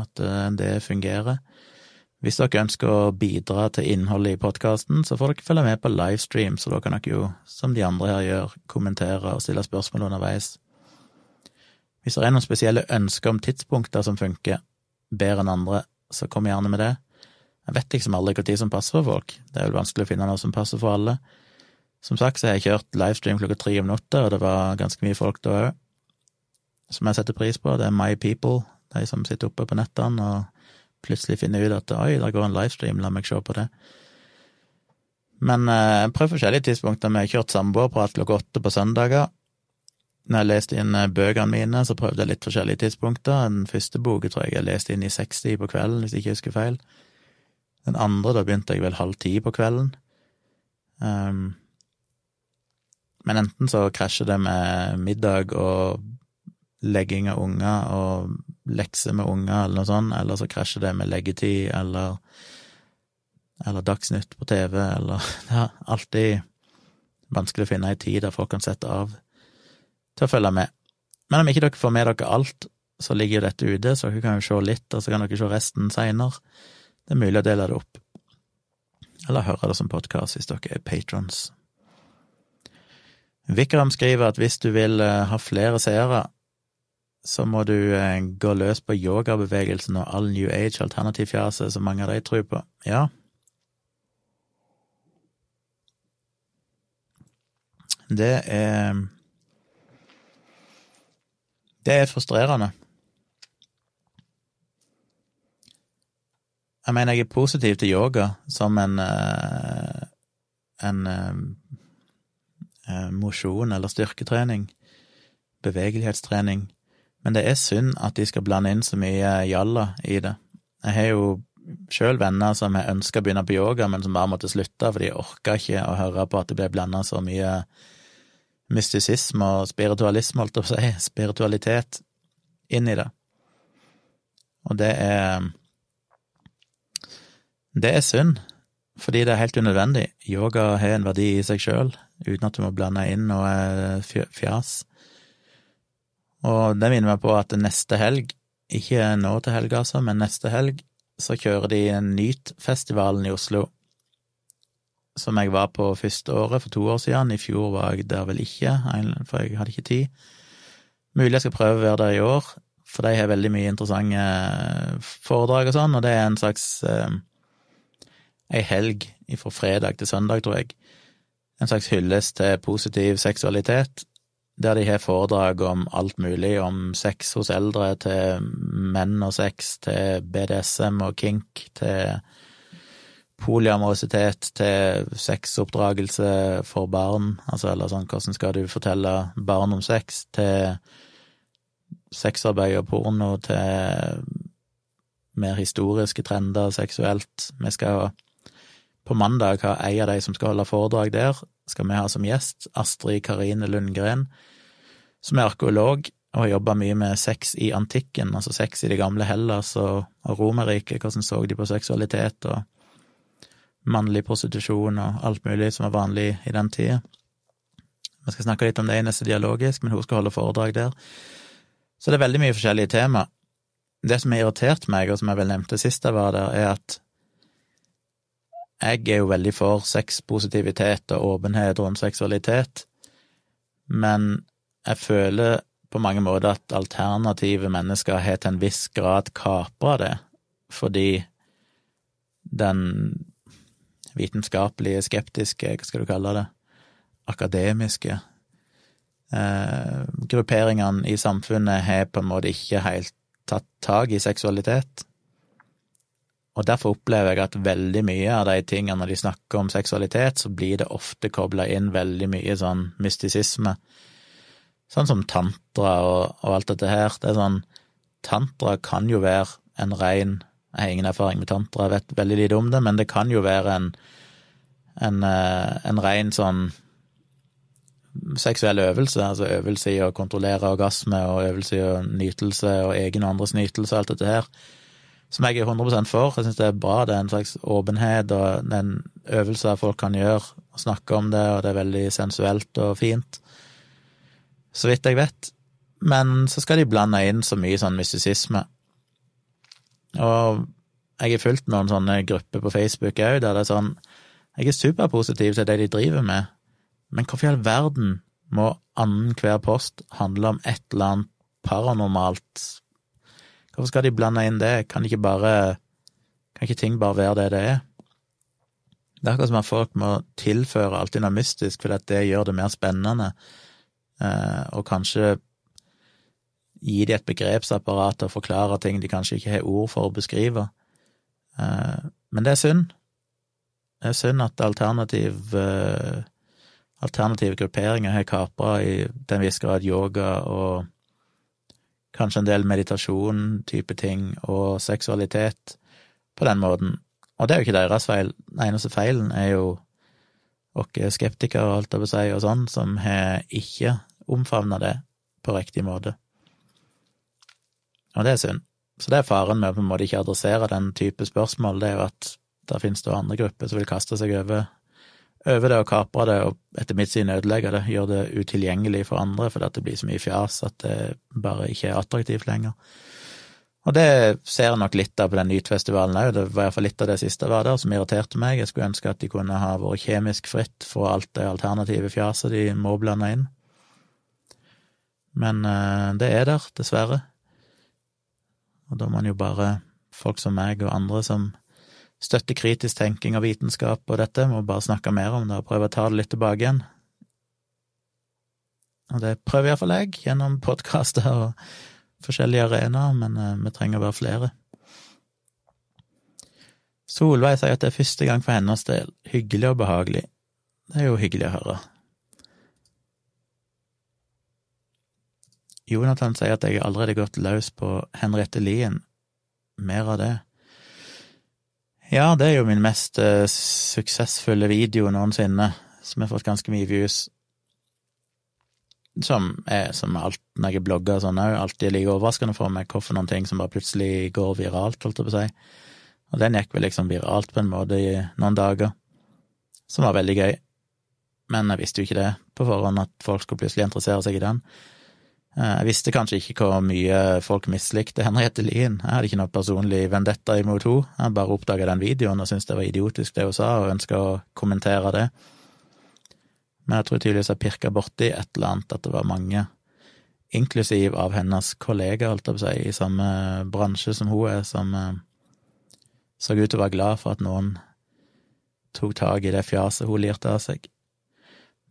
at eh, det fungerer. Hvis dere ønsker å bidra til innholdet i podkasten, så får dere følge med på livestream, så da kan dere jo, som de andre her gjør, kommentere og stille spørsmål underveis. Hvis det er noen spesielle ønsker om tidspunkter som funker bedre enn andre, så kom gjerne med det. Jeg vet liksom aldri når som passer for folk, det er vel vanskelig å finne noe som passer for alle. Som sagt så har jeg kjørt livestream klokka tre om natta, og det var ganske mye folk da òg som jeg setter pris på. Det er My People, de som sitter oppe på nettene og plutselig finner ut at oi, der går en livestream, la meg se på det. Men eh, prøver forskjellige tidspunkter. Vi har kjørt samboerprat klokka åtte på søndager. Når jeg leste inn eh, bøkene mine, så prøvde jeg litt forskjellige tidspunkter. Den første boka tror jeg jeg leste inn i 60 på kvelden, hvis jeg ikke husker feil. Den andre, da begynte jeg vel halv ti på kvelden. Um, men enten så krasjer det med middag og legging av unger og lekser med unger eller noe sånt, eller så krasjer det med leggetid eller eller Dagsnytt på TV, eller Det er alltid vanskelig å finne ei tid der folk kan sette av til å følge med. Men om ikke dere får med dere alt, så ligger jo dette ute, så dere kan jo se litt, og så kan dere se resten seinere. Det er mulig å dele det opp. Eller høre det som podkast hvis dere er patrons. Vikram skriver at hvis du vil eh, ha flere seere, så må du eh, gå løs på yogabevegelsen og all New Age-alternativfjaset som mange av de tror på. Ja. Det er Det er frustrerende. Jeg mener, jeg er positiv til yoga som en eh, en eh, mosjon eller styrketrening, bevegelighetstrening men det er synd at de skal blande inn så mye jalla i det. Jeg har jo sjøl venner som har ønska å begynne på yoga, men som bare måtte slutte, for de orka ikke å høre på at det ble blanda så mye mystisisme og spiritualisme, holdt jeg på å si, spiritualitet, inn i det. Og det er Det er synd, fordi det er helt unødvendig. Yoga har en verdi i seg sjøl, uten at du må blande inn noe fjas. Og det minner meg på at neste helg, ikke nå til helga altså, men neste helg, så kjører de Nyt-festivalen i Oslo, som jeg var på første året, for to år siden. I fjor var jeg der vel ikke, for jeg hadde ikke tid. Mulig jeg skal prøve å være der i år, for de har veldig mye interessante foredrag og sånn, og det er en slags eh, ei helg fra fredag til søndag, tror jeg. En slags hyllest til positiv seksualitet, der de har foredrag om alt mulig, om sex hos eldre, til menn og sex, til BDSM og kink, til poliamorositet, til sexoppdragelse for barn, altså eller sånn hvordan skal du fortelle barn om sex, til sexarbeid og porno, til mer historiske trender seksuelt. Vi skal på mandag ha ei av de som skal holde foredrag der, skal vi ha som gjest Astrid Karine Lundgren, som er arkeolog og har jobba mye med sex i antikken, altså sex i det gamle Hellas og, og Romerriket, hvordan så de på seksualitet og mannlig prostitusjon og alt mulig som var vanlig i den tida. Vi skal snakke litt om det i neste dialogisk, men hun skal holde foredrag der. Så det er veldig mye forskjellige tema. Det som har irritert meg, og som jeg vel nevnte sist jeg var der, er at jeg er jo veldig for sexpositivitet og åpenhet rundt seksualitet, men jeg føler på mange måter at alternative mennesker har til en viss grad kapra det, fordi den vitenskapelige, skeptiske, hva skal du kalle det, akademiske eh, grupperingene i samfunnet har på en måte ikke helt tatt tak i seksualitet. Og derfor opplever jeg at veldig mye av de tingene når de snakker om seksualitet, så blir det ofte kobla inn veldig mye sånn mystisisme Sånn som tantra og, og, alt dette her. Det er sånn Tantra kan jo være en rein Jeg har ingen erfaring med tantra, jeg vet veldig lite om det, men det kan jo være en, en, eh, en rein sånn seksuell øvelse, altså øvelse i å kontrollere orgasme og øvelse i å nytelse og egen og andres nytelse og alt dette her, som jeg er 100% for. Jeg syns det er bra, det er en slags åpenhet og en øvelse folk kan gjøre, og snakke om det, og det er veldig sensuelt og fint så vidt jeg vet. Men så skal de blande inn så mye sånn mystisisme. Og jeg har fulgt noen sånne grupper på Facebook òg, der det er sånn Jeg er superpositiv til det de driver med, men hvorfor i all verden må annenhver post handle om et eller annet paranormalt? Hvorfor skal de blande inn det? Kan ikke bare Kan ikke ting bare være det det er? Det er akkurat som at folk må tilføre alltid noe mystisk, fordi det gjør det mer spennende og kanskje gi de et begrepsapparat og forklare ting de kanskje ikke har ord for å beskrive. Eh, men det er synd. Det er synd at alternativ, eh, alternative grupperinger har kapra i til en viss grad yoga og kanskje en del meditasjon, type ting, og seksualitet på den måten. Og det er jo ikke deres feil. Den eneste feilen er jo oss skeptikere, alt jeg å si, og sånn, som har ikke omfavne det på riktig måte. Og det er synd. Så det er faren med å på en måte ikke adressere den type spørsmål, det er jo at der finnes det andre grupper som vil kaste seg over, over det og kapre det, og etter mitt syn ødelegge det, gjøre det utilgjengelig for andre fordi det blir så mye fjas at det bare ikke er attraktivt lenger. Og det ser jeg nok litt av på den Nytfestivalen òg, det var iallfall litt av det siste var der som irriterte meg. Jeg skulle ønske at de kunne ha vært kjemisk fritt fra alt det alternative fjaset de må blande inn. Men uh, det er der, dessverre. Og da må man jo bare, folk som meg og andre som støtter kritisk tenking og vitenskap og dette, må bare snakke mer om det og prøve å ta det litt tilbake igjen. Og det prøver iallfall jeg, gjennom podkaster og forskjellige arenaer, men uh, vi trenger å være flere. Solveig sier at det er første gang for hennes del. Hyggelig og behagelig. Det er jo hyggelig å høre. Jonathan sier at jeg har allerede gått løs på Henriette Lien. Mer av det. Ja, det er jo min mest uh, suksessfulle video noensinne, som har fått ganske mye views. Som er som alt når jeg blogger og sånn òg, alltid like overraskende for meg hvorfor noen ting som bare plutselig går viralt, holdt jeg på å si. Og den gikk vel liksom viralt på en måte i noen dager, som var veldig gøy. Men jeg visste jo ikke det på forhånd, at folk skulle plutselig interessere seg i den. Eh, jeg visste kanskje ikke hvor mye folk mislikte Henriette Lien. Jeg hadde ikke noe personlig vendetta imot henne. Jeg bare oppdaga den videoen og syntes det var idiotisk det hun sa, og ønska å kommentere det. Men jeg tror tydeligvis jeg pirka borti et eller annet, at det var mange, inklusiv av hennes kollega, holdt jeg på å si, i samme bransje som hun er, som eh, så ut til å være glad for at noen tok tak i det fjaset hun lirte av seg.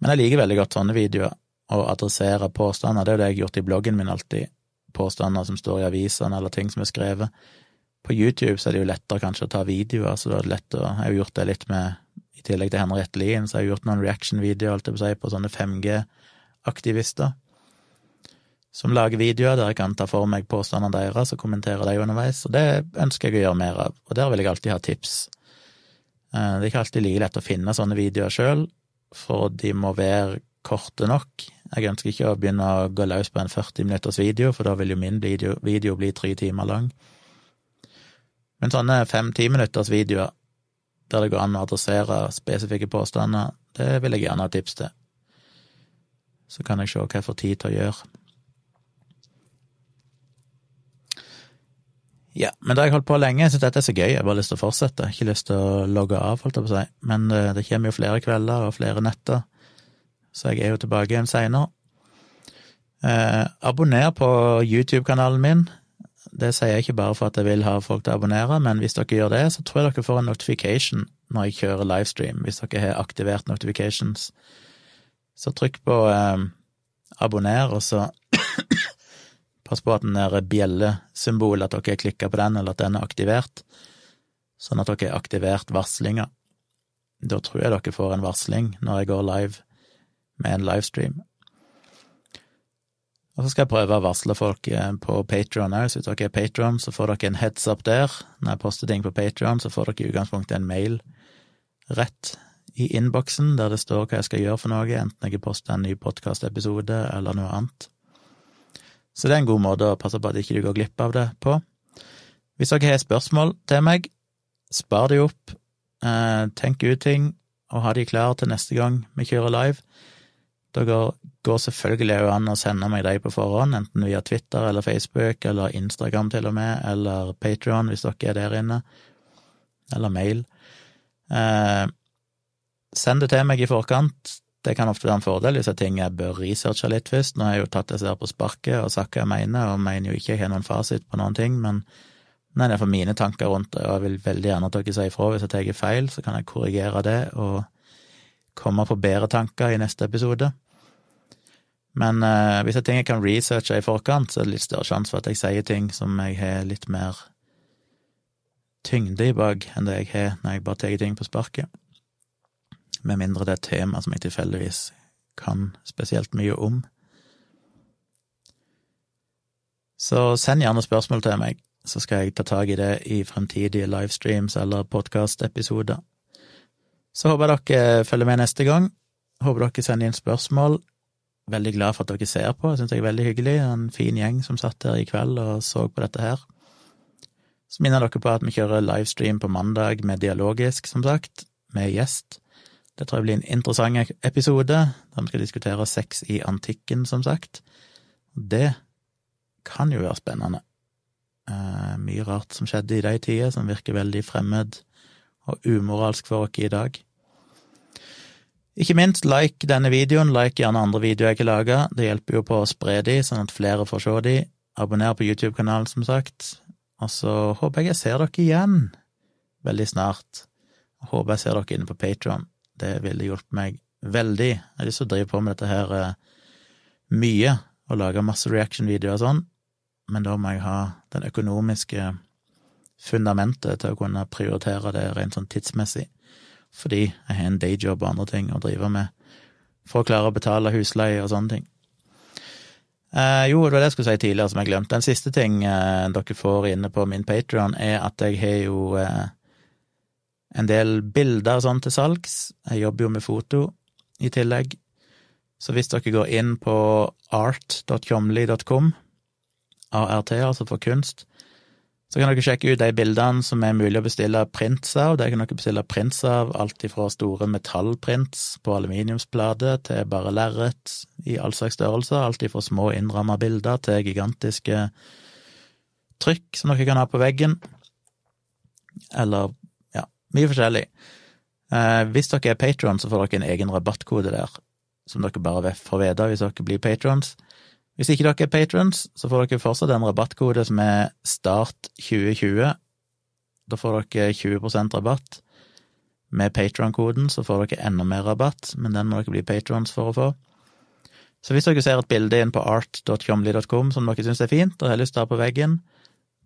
Men jeg liker veldig godt sånne videoer, å adressere påstander. Det er jo det jeg har gjort i bloggen min alltid. Påstander som står i avisene, eller ting som er skrevet. På YouTube så er det jo lettere kanskje å ta videoer, så det er lett å Jeg har gjort det litt med I tillegg til Henriette Lien, så har jeg gjort noen reaction-videoer, på si, på sånne 5G-aktivister som lager videoer der jeg kan ta for meg påstandene deres og kommentere dem underveis, og det ønsker jeg å gjøre mer av, og der vil jeg alltid ha tips. Eh, det er ikke alltid like lett å finne sånne videoer sjøl, for de må være korte nok. Jeg ønsker ikke å begynne å gå løs på en 40 minutters video, for da vil jo min video, video bli tre timer lang. Men sånne fem-ti minutters videoer der det går an å adressere spesifikke påstander, det vil jeg gjerne ha tips til. Så kan jeg se hva jeg får tid til å gjøre. Ja, men da har jeg holdt på lenge. Jeg syns dette er så gøy. Jeg har bare lyst til å fortsette. Ikke lyst til å logge av, holdt jeg på å si. Men eh, det kommer jo flere kvelder og flere netter, så jeg er jo tilbake igjen seinere. Eh, abonner på YouTube-kanalen min. Det sier jeg ikke bare for at jeg vil ha folk til å abonnere, men hvis dere gjør det, så tror jeg dere får en notification når jeg kjører livestream, hvis dere har aktivert notifications. Så trykk på eh, abonner, og så Pass på at den der bjellesymbolet, at dere klikker på den, eller at den er aktivert, sånn at dere har aktivert varslinga. Da tror jeg dere får en varsling når jeg går live med en livestream. Og så skal jeg prøve å varsle folk eh, på Patron òg, så hvis dere er Patron, så får dere en heads up der. Når jeg poster ting på Patron, så får dere i utgangspunktet en mail rett i innboksen der det står hva jeg skal gjøre for noe, enten jeg poster en ny podkastepisode eller noe annet. Så det er en god måte å passe på at ikke du går glipp av det på. Hvis dere har spørsmål til meg, spar de opp, eh, tenk ut ting, og ha de klare til neste gang vi kjører live. Det går selvfølgelig òg an å sende meg deg på forhånd, enten via Twitter eller Facebook eller Instagram til og med, eller Patrion hvis dere er der inne, eller mail. Eh, send det til meg i forkant. Det kan ofte være en fordel hvis det er ting jeg bør researche litt først. Nå har jeg jo tatt disse her på sparket og sagt hva jeg mener, og mener jo ikke jeg har noen fasit på noen ting, men det er for mine tanker rundt det, og jeg vil veldig gjerne at dere sier ifra hvis jeg tar feil, så kan jeg korrigere det og komme på bedre tanker i neste episode. Men eh, hvis det er ting jeg kan researche i forkant, så er det litt større sjanse for at jeg sier ting som jeg har litt mer tyngde i bak enn det jeg har når jeg bare tar ting på sparket med mindre det er et tema som jeg tilfeldigvis kan spesielt mye om. Så send gjerne spørsmål til meg, så skal jeg ta tak i det i fremtidige livestreams eller podkastepisoder. Så håper jeg dere følger med neste gang. Håper dere sender inn spørsmål. Veldig glad for at dere ser på, jeg syns det er veldig hyggelig. En fin gjeng som satt her i kveld og så på dette her. Så minner dere på at vi kjører livestream på mandag med Dialogisk, som sagt, med gjest. Det tror jeg blir en interessant episode, der vi skal diskutere sex i antikken, som sagt. Det kan jo være spennende. Eh, mye rart som skjedde i de tider, som virker veldig fremmed og umoralsk for oss i dag. Ikke minst, like denne videoen, like gjerne andre videoer jeg ikke laga, Det hjelper jo på å spre de, sånn at flere får se de. Abonner på YouTube-kanalen, som sagt. Og så håper jeg jeg ser dere igjen veldig snart. Håper jeg ser dere inne på Patron. Det ville hjulpet meg veldig. Jeg har lyst til å drive på med dette her eh, mye, og lage masse reaction-videoer og sånn, men da må jeg ha den økonomiske fundamentet til å kunne prioritere det rent sånn tidsmessig, fordi jeg har en dayjob og andre ting å drive med for å klare å betale husleie og sånne ting. Eh, jo, det var det jeg skulle si tidligere som jeg glemte. Den siste ting eh, dere får inne på min Patrion, er at jeg har jo eh, en del bilder og sånn til salgs. Jeg jobber jo med foto i tillegg. Så hvis dere går inn på art.tjomli.com, ART, altså for kunst, så kan dere sjekke ut de bildene som er mulig å bestille prints av. Der kan dere bestille prints av alt ifra store metallprints på aluminiumsplate til bare lerret i all slags størrelser. Alt ifra små innramma bilder til gigantiske trykk som dere kan ha på veggen. Eller ja, mye forskjellig. Eh, hvis dere er patron, så får dere en egen rabattkode der, som dere bare får vite hvis dere blir patrons. Hvis ikke dere er patrons, så får dere fortsatt en rabattkode som er START2020. Da får dere 20% rabatt. Med patron-koden så får dere enda mer rabatt, men den må dere bli patrons for å få. Så hvis dere ser et bilde inn på art.comly.com som dere syns er fint og har lyst til å ha på veggen,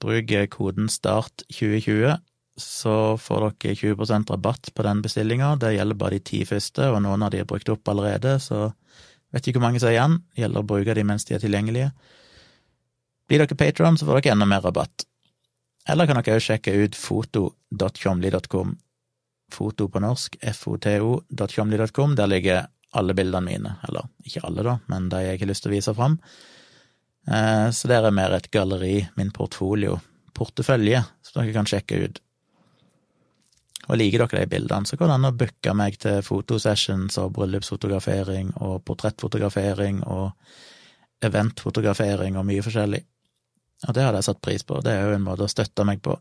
bruk koden START2020, så får dere 20% rabatt på den bestillinga. Det gjelder bare de ti første, og noen av de er brukt opp allerede, så Vet ikke hvor mange som er igjen, gjelder å bruke de mens de er tilgjengelige. Blir dere patron, så får dere enda mer rabatt. Eller kan dere også sjekke ut foto.tjomli.com. Foto på norsk, foto.tjomli.com. Der ligger alle bildene mine. Eller ikke alle, da, men de jeg har lyst til å vise fram. Eh, så der er mer et galleri, min portfolio, portefølje, som dere kan sjekke ut. Og liker dere de bildene, så går det an å booke meg til fotosessions og bryllupsfotografering og portrettfotografering og eventfotografering og mye forskjellig. Og det hadde jeg satt pris på. Det er jo en måte å støtte meg på,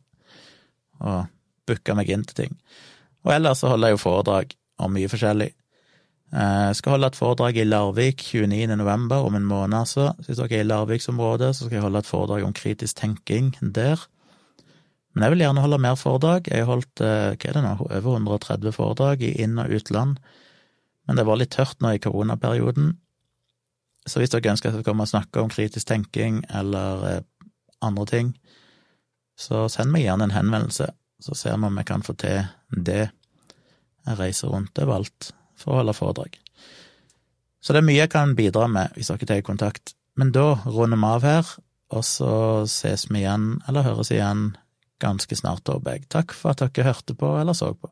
og booke meg inn til ting. Og ellers så holder jeg jo foredrag om mye forskjellig. Eh, jeg skal holde et foredrag i Larvik 29. november, om en måned altså. Hvis dere er i Larviksområdet, så skal jeg holde et foredrag om kritisk tenking der. Men jeg vil gjerne holde mer foredrag. Jeg har holdt eh, hva er det nå, over 130 foredrag i inn- og utland, men det var litt tørt nå i koronaperioden. Så hvis dere ønsker at jeg skal komme og snakke om kritisk tenking eller eh, andre ting, så send meg gjerne en henvendelse, så ser vi om jeg kan få til det. Jeg reiser rundt overalt for å holde foredrag. Så det er mye jeg kan bidra med hvis dere tar kontakt. Men da runder vi av her, og så ses vi igjen, eller høres igjen, ganske snart, håper jeg. Takk for at dere hørte på eller så på.